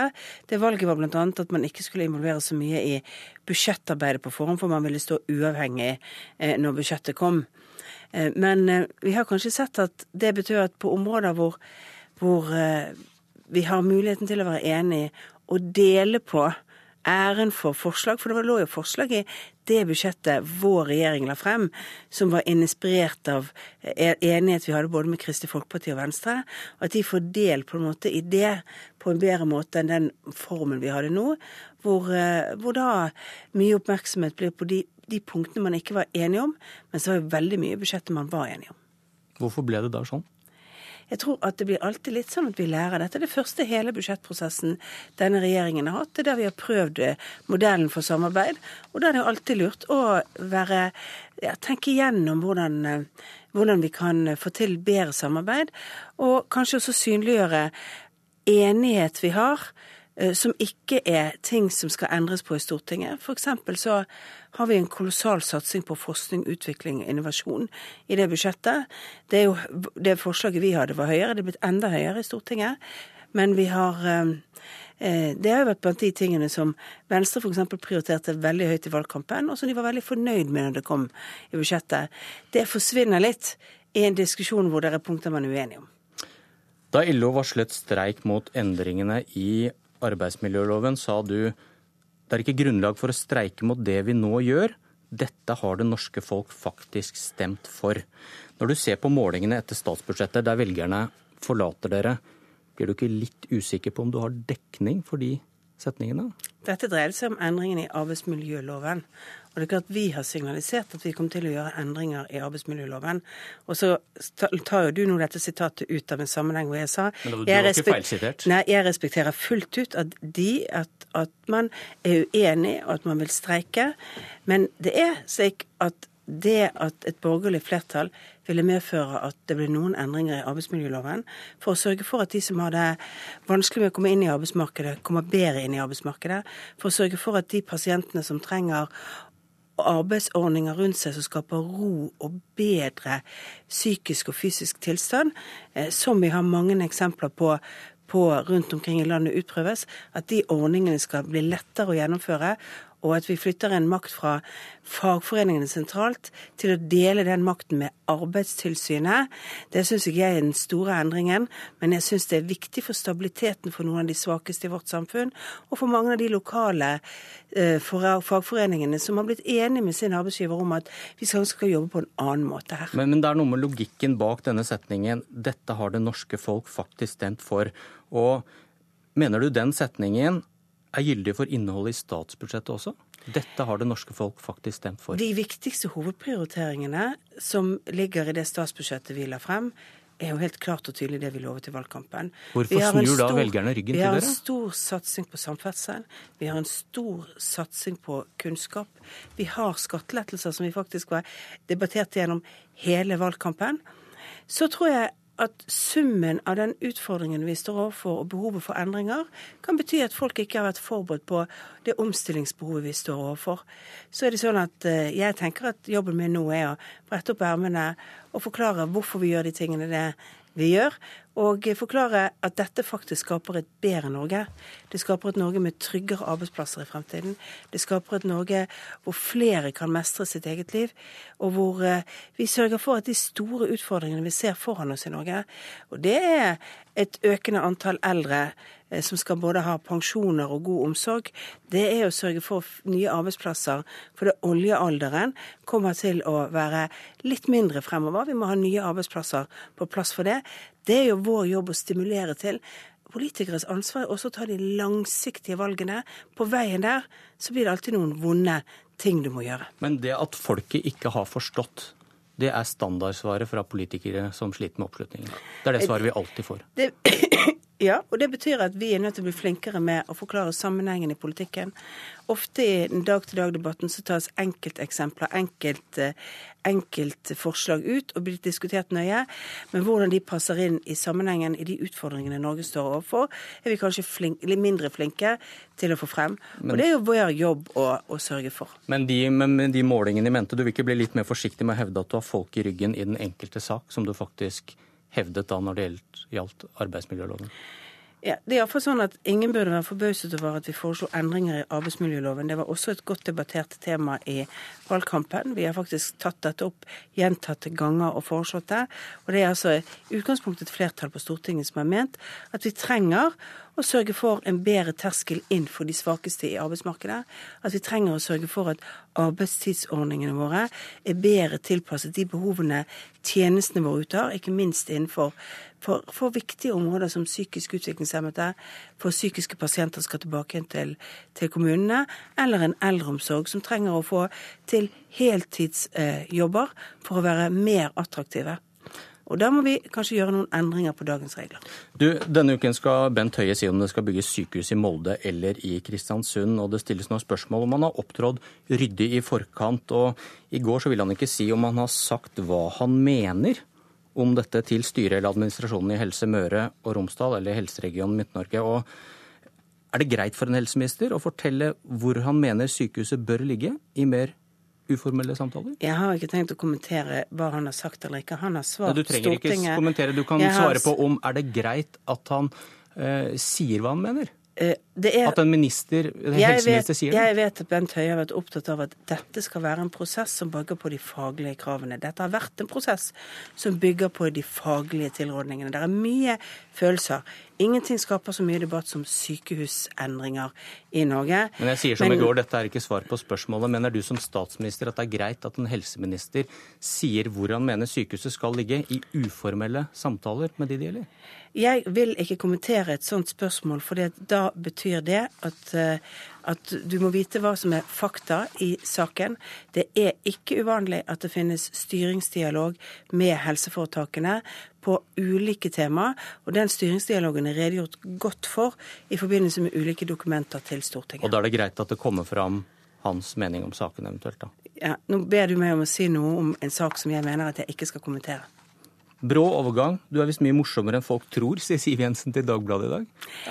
Det valget var bl.a. at man ikke skulle involvere så mye i budsjettarbeidet på forhånd, for man ville stå uavhengig eh, når budsjettet kom. Eh, men vi har kanskje sett at det betyr at på områder hvor, hvor vi har muligheten til å være enige og dele på æren for forslag, for det lå jo forslag i det budsjettet vår regjering la frem, som var inspirert av e- enighet vi hadde både med Kristelig Folkeparti og Venstre, at de får del på en måte i det på en bedre måte enn den formen vi hadde nå, hvor, eh, hvor da mye oppmerksomhet blir på de, de punktene man ikke var enige om, men så var det veldig mye i budsjettet man var enige om. Hvorfor ble det da sånn? Jeg tror at det blir alltid litt sånn at vi lærer dette. Det første hele budsjettprosessen denne regjeringen har hatt, det er der vi har prøvd eh, modellen for samarbeid. Og da er det alltid lurt å være, ja, tenke igjennom hvordan, eh, hvordan vi kan få til bedre samarbeid, og kanskje også synliggjøre enighet vi har som ikke er ting som skal endres på i Stortinget. F.eks. så har vi en kolossal satsing på forskning, utvikling og innovasjon i det budsjettet. Det, er jo, det forslaget vi hadde var høyere, det er blitt enda høyere i Stortinget. Men vi har eh, eh, Det har jo vært blant de tingene som Venstre f.eks. prioriterte veldig høyt i valgkampen, og som de var veldig fornøyd med når det kom i budsjettet. Det forsvinner litt i en diskusjon hvor det er punkter man er uenig om. Da LO varslet streik mot endringene i arbeidsmiljøloven sa du det er ikke grunnlag for å streike mot det vi nå gjør. Dette har det norske folk faktisk stemt for. Når du ser på målingene etter statsbudsjettet, der velgerne forlater dere, blir du ikke litt usikker på om du har dekning for de setningene? Dette dreier seg om endringene i arbeidsmiljøloven. Og det er klart Vi har signalisert at vi kommer til å gjøre endringer i arbeidsmiljøloven. Og så tar jo du nå dette sitatet ut av en sammenheng hvor jeg sa Men du var ikke feilsitert? Nei, jeg respekterer fullt ut at de at, at man er uenig og at man vil streike. Men det er slik at det at et borgerlig flertall ville medføre at det ble noen endringer i arbeidsmiljøloven, for å sørge for at de som har det vanskelig med å komme inn i arbeidsmarkedet, kommer bedre inn i arbeidsmarkedet, for å sørge for at de pasientene som trenger arbeidsordninger rundt seg som skaper ro og bedre psykisk og fysisk tilstand, eh, som vi har mange eksempler på, på rundt omkring i landet utprøves, at de ordningene skal bli lettere å gjennomføre, og at vi flytter en makt fra fagforeningene sentralt til å dele den makten med Arbeidstilsynet, det syns ikke jeg er den store endringen. Men jeg syns det er viktig for stabiliteten for noen av de svakeste i vårt samfunn, og for mange av de lokale eh, fagforeningene som har blitt enige med sin arbeidsgiver om at vi skal, skal jobbe på en annen måte her. Men, men det er noe med logikken bak denne setningen. Dette har det norske folk faktisk stemt for. Og mener du den setningen er gyldig for innholdet i statsbudsjettet også? Dette har det norske folk faktisk stemt for. De viktigste hovedprioriteringene som ligger i det statsbudsjettet vi la frem, er jo helt klart og tydelig det vi lovet i valgkampen. Hvorfor snur da velgerne ryggen til dere? Vi har en stor satsing på samferdsel. Vi har en stor satsing på kunnskap. Vi har skattelettelser som vi faktisk var debattert gjennom hele valgkampen. Så tror jeg at summen av den utfordringen vi står overfor, og behovet for endringer, kan bety at folk ikke har vært forberedt på det omstillingsbehovet vi står overfor. Så er det sånn at eh, jeg tenker at jobben min nå er å brette opp ermene og forklare hvorfor vi gjør de tingene det vi gjør, og forklare at dette faktisk skaper et bedre Norge. Det skaper et Norge med tryggere arbeidsplasser i fremtiden. Det skaper et Norge hvor flere kan mestre sitt eget liv, og hvor eh, vi sørger for at de store utfordringene vi ser foran oss i Norge, og det er et økende antall eldre eh, som skal både ha pensjoner og god omsorg, det er å sørge for nye arbeidsplasser. For det oljealderen kommer til å være litt mindre fremover. Vi må ha nye arbeidsplasser på plass for det. Det er jo vår jobb å stimulere til. Politikeres ansvar er også å ta de langsiktige valgene. På veien der så blir det alltid noen vonde ting du må gjøre. Men det at folket ikke har forstått, det er standardsvaret fra politikere som sliter med oppslutningen. Det er det svaret vi alltid får. Det, ja, og det betyr at vi er nødt til å bli flinkere med å forklare sammenhengen i politikken. Ofte i dag-til-dag-debatten så tas enkelteksempler, enkelte enkelt forslag ut og blir diskutert nøye. Men hvordan de passer inn i sammenhengen i de utfordringene Norge står overfor, er vi kanskje flink, mindre flinke til å få frem. Men, og det er jo vår jobb å, å sørge for. Men de, men de målingene i mente, du vil ikke bli litt mer forsiktig med å hevde at du har folk i ryggen i den enkelte sak, som du faktisk hevdet da når det gjaldt arbeidsmiljøloven? Ja, det er iallfall sånn at Ingen burde være forbauset over at vi foreslo endringer i arbeidsmiljøloven. Det var også et godt debattert tema i valgkampen. Vi har faktisk tatt dette opp gjentatte ganger og foreslått det. Og det er altså i utgangspunktet et flertall på Stortinget som har ment at vi trenger å sørge for en bedre terskel inn for de svakeste i arbeidsmarkedet. At vi trenger å sørge for at arbeidstidsordningene våre er bedre tilpasset de behovene tjenestene våre uttar, ikke minst innenfor for, for, viktige områder som psykisk utviklingshemmede, for psykiske pasienter skal tilbake igjen til, til kommunene, eller en eldreomsorg som trenger å få til heltidsjobber eh, for å være mer attraktive. Og Da må vi kanskje gjøre noen endringer på dagens regler. Du, Denne uken skal Bent Høie si om det skal bygges sykehus i Molde eller i Kristiansund. og Det stilles nå spørsmål om han har opptrådt ryddig i forkant. og I går så ville han ikke si om han har sagt hva han mener om dette til styret eller administrasjonen i Helse Møre og Romsdal eller helseregionen Midt-Norge. og Er det greit for en helseminister å fortelle hvor han mener sykehuset bør ligge, i mer uformelle samtaler? Jeg har ikke tenkt å kommentere hva han har sagt eller ikke. Han har svart Stortinget. Du trenger Stortinget. ikke kommentere, du kan har... svare på om er det greit at han eh, sier hva han mener? Eh, er, at en minister, en helseminister sier det? Jeg vet at Bent Høie har vært opptatt av at dette skal være en prosess som bygger på de faglige kravene. Dette har vært en prosess som bygger på de faglige tilrådningene. Det er mye følelser. Ingenting skaper så mye debatt som sykehusendringer i Norge. Men jeg sier som Men, i går, dette er ikke svar på spørsmålet. Mener du som statsminister at det er greit at en helseminister sier hvor han mener sykehuset skal ligge, i uformelle samtaler med de det gjelder? Jeg vil ikke kommentere et sånt spørsmål, for da betyr det at, eh, at, du må vite hva som er fakta i saken. Det er ikke uvanlig at det finnes styringsdialog med helseforetakene på ulike tema, og den styringsdialogen er redegjort godt for i forbindelse med ulike dokumenter til Stortinget. Og da er det greit at det kommer fram hans mening om saken eventuelt, da? Ja, nå ber du meg om å si noe om en sak som jeg mener at jeg ikke skal kommentere. Brå overgang. Du er visst mye morsommere enn folk tror, sier Siv Jensen til Dagbladet i dag.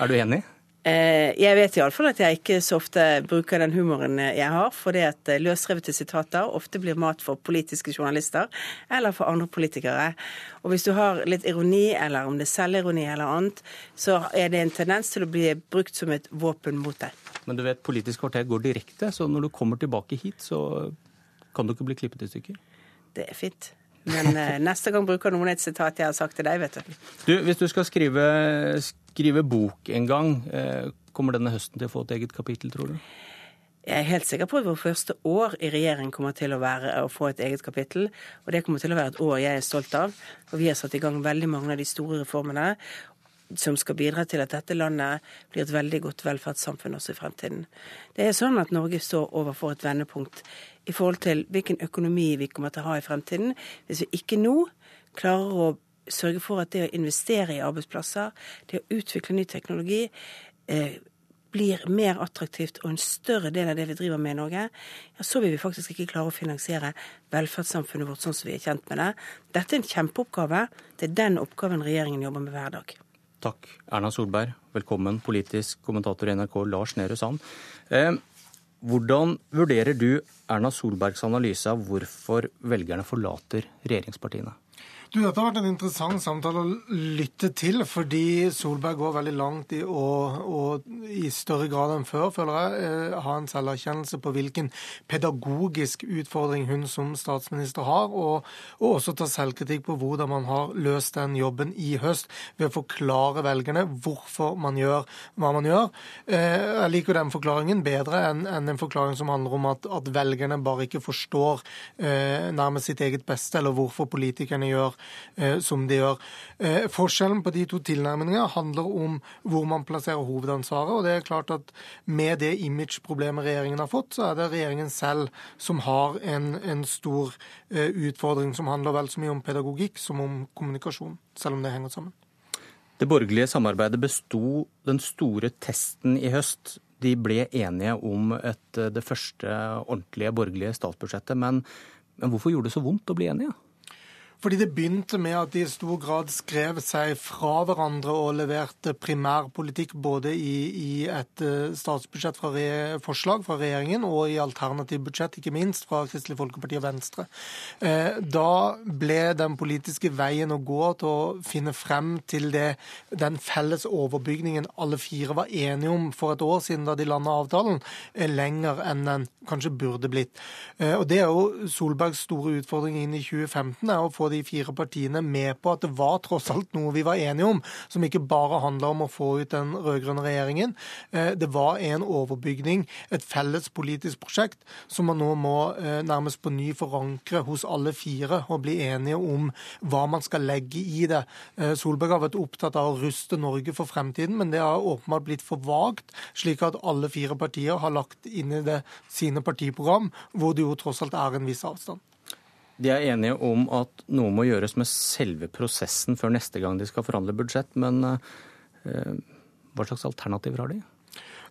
Er du enig? Eh, jeg vet iallfall at jeg ikke så ofte bruker den humoren jeg har, fordi at eh, løsrevete sitater ofte blir mat for politiske journalister eller for andre politikere. Og hvis du har litt ironi, eller om det er selvironi eller annet, så er det en tendens til å bli brukt som et våpen mot deg. Men du vet, Politisk kvarter går direkte, så når du kommer tilbake hit, så kan du ikke bli klippet i stykker? Det er fint. Men eh, neste gang bruker noen et sitat jeg har sagt til deg, vet du. du hvis du skal skrive, skrive bok en gang, eh, kommer denne høsten til å få et eget kapittel, tror du? Jeg er helt sikker på at vårt første år i regjering kommer til å, være, å få et eget kapittel. Og det kommer til å være et år jeg er stolt av. Og vi har satt i gang veldig mange av de store reformene som skal bidra til at dette landet blir et veldig godt velferdssamfunn også i fremtiden. Det er sånn at Norge står overfor et vendepunkt i forhold til hvilken økonomi vi kommer til å ha i fremtiden, hvis vi ikke nå klarer å sørge for at det å investere i arbeidsplasser, det å utvikle ny teknologi, eh, blir mer attraktivt og en større del av det vi driver med i Norge, ja, så vil vi faktisk ikke klare å finansiere velferdssamfunnet vårt sånn som vi er kjent med det. Dette er en kjempeoppgave. Det er den oppgaven regjeringen jobber med hver dag. Takk, Erna Solberg. Velkommen, politisk kommentator i NRK Lars Nehru Sand. Eh, hvordan vurderer du Erna Solbergs analyse av hvorfor velgerne forlater regjeringspartiene? Du, Dette har vært en interessant samtale å lytte til, fordi Solberg går veldig langt i å, å i større grad enn før, føler jeg, eh, ha en selverkjennelse på hvilken pedagogisk utfordring hun som statsminister har, og, og også ta selvkritikk på hvordan man har løst den jobben i høst, ved å forklare velgerne hvorfor man gjør hva man gjør. Eh, jeg liker den forklaringen bedre enn en forklaring som handler om at, at velgerne bare ikke forstår eh, nærmest sitt eget beste, eller hvorfor politikerne gjør som de gjør. Eh, forskjellen på de to tilnærmingene handler om hvor man plasserer hovedansvaret. og det er klart at Med det image-problemet regjeringen har fått, så er det regjeringen selv som har en, en stor utfordring som handler vel så mye om pedagogikk som om kommunikasjon, selv om det henger sammen. Det borgerlige samarbeidet besto den store testen i høst. De ble enige om et, det første ordentlige borgerlige statsbudsjettet. Men, men hvorfor gjorde det så vondt å bli enige? Fordi det begynte med at de i stor grad skrev seg fra hverandre og leverte primærpolitikk både i, i et eh, statsbudsjett fra re, forslag fra regjeringen og i alternativ budsjett, ikke minst fra Kristelig Folkeparti og Venstre. Eh, da ble den politiske veien å gå til å finne frem til det, den felles overbygningen alle fire var enige om for et år siden da de landa avtalen, lenger enn den kanskje burde blitt. Eh, og Det er jo Solbergs store utfordring inn i 2015, er å få de fire partiene med på at det var tross alt noe vi var enige om, som ikke bare handla om å få ut den rød-grønne regjeringen. Eh, det var en overbygning, et felles politisk prosjekt, som man nå må eh, nærmest på ny forankre hos alle fire og bli enige om hva man skal legge i det. Eh, Solberg har vært opptatt av å ruste Norge for fremtiden, men det har åpenbart blitt for vagt, slik at alle fire partier har lagt inn i det sine partiprogram, hvor det jo tross alt er en viss avstand. De er enige om at noe må gjøres med selve prosessen før neste gang de skal forhandle budsjett, men eh, hva slags alternativer har de?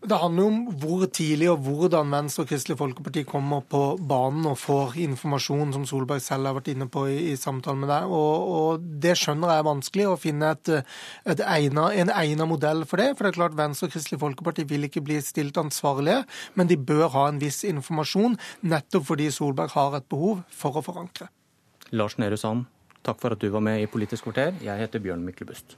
Det handler om hvor tidlig og hvordan Venstre og Kristelig Folkeparti kommer på banen og får informasjon, som Solberg selv har vært inne på i, i samtalen med deg. Og, og, Det skjønner jeg er vanskelig, å finne et, et egnet, en egnet modell for det. For det er klart Venstre og Kristelig Folkeparti vil ikke bli stilt ansvarlige, men de bør ha en viss informasjon, nettopp fordi Solberg har et behov for å forankre. Lars Nehru Sand, takk for at du var med i Politisk kvarter. Jeg heter Bjørn Myklebust.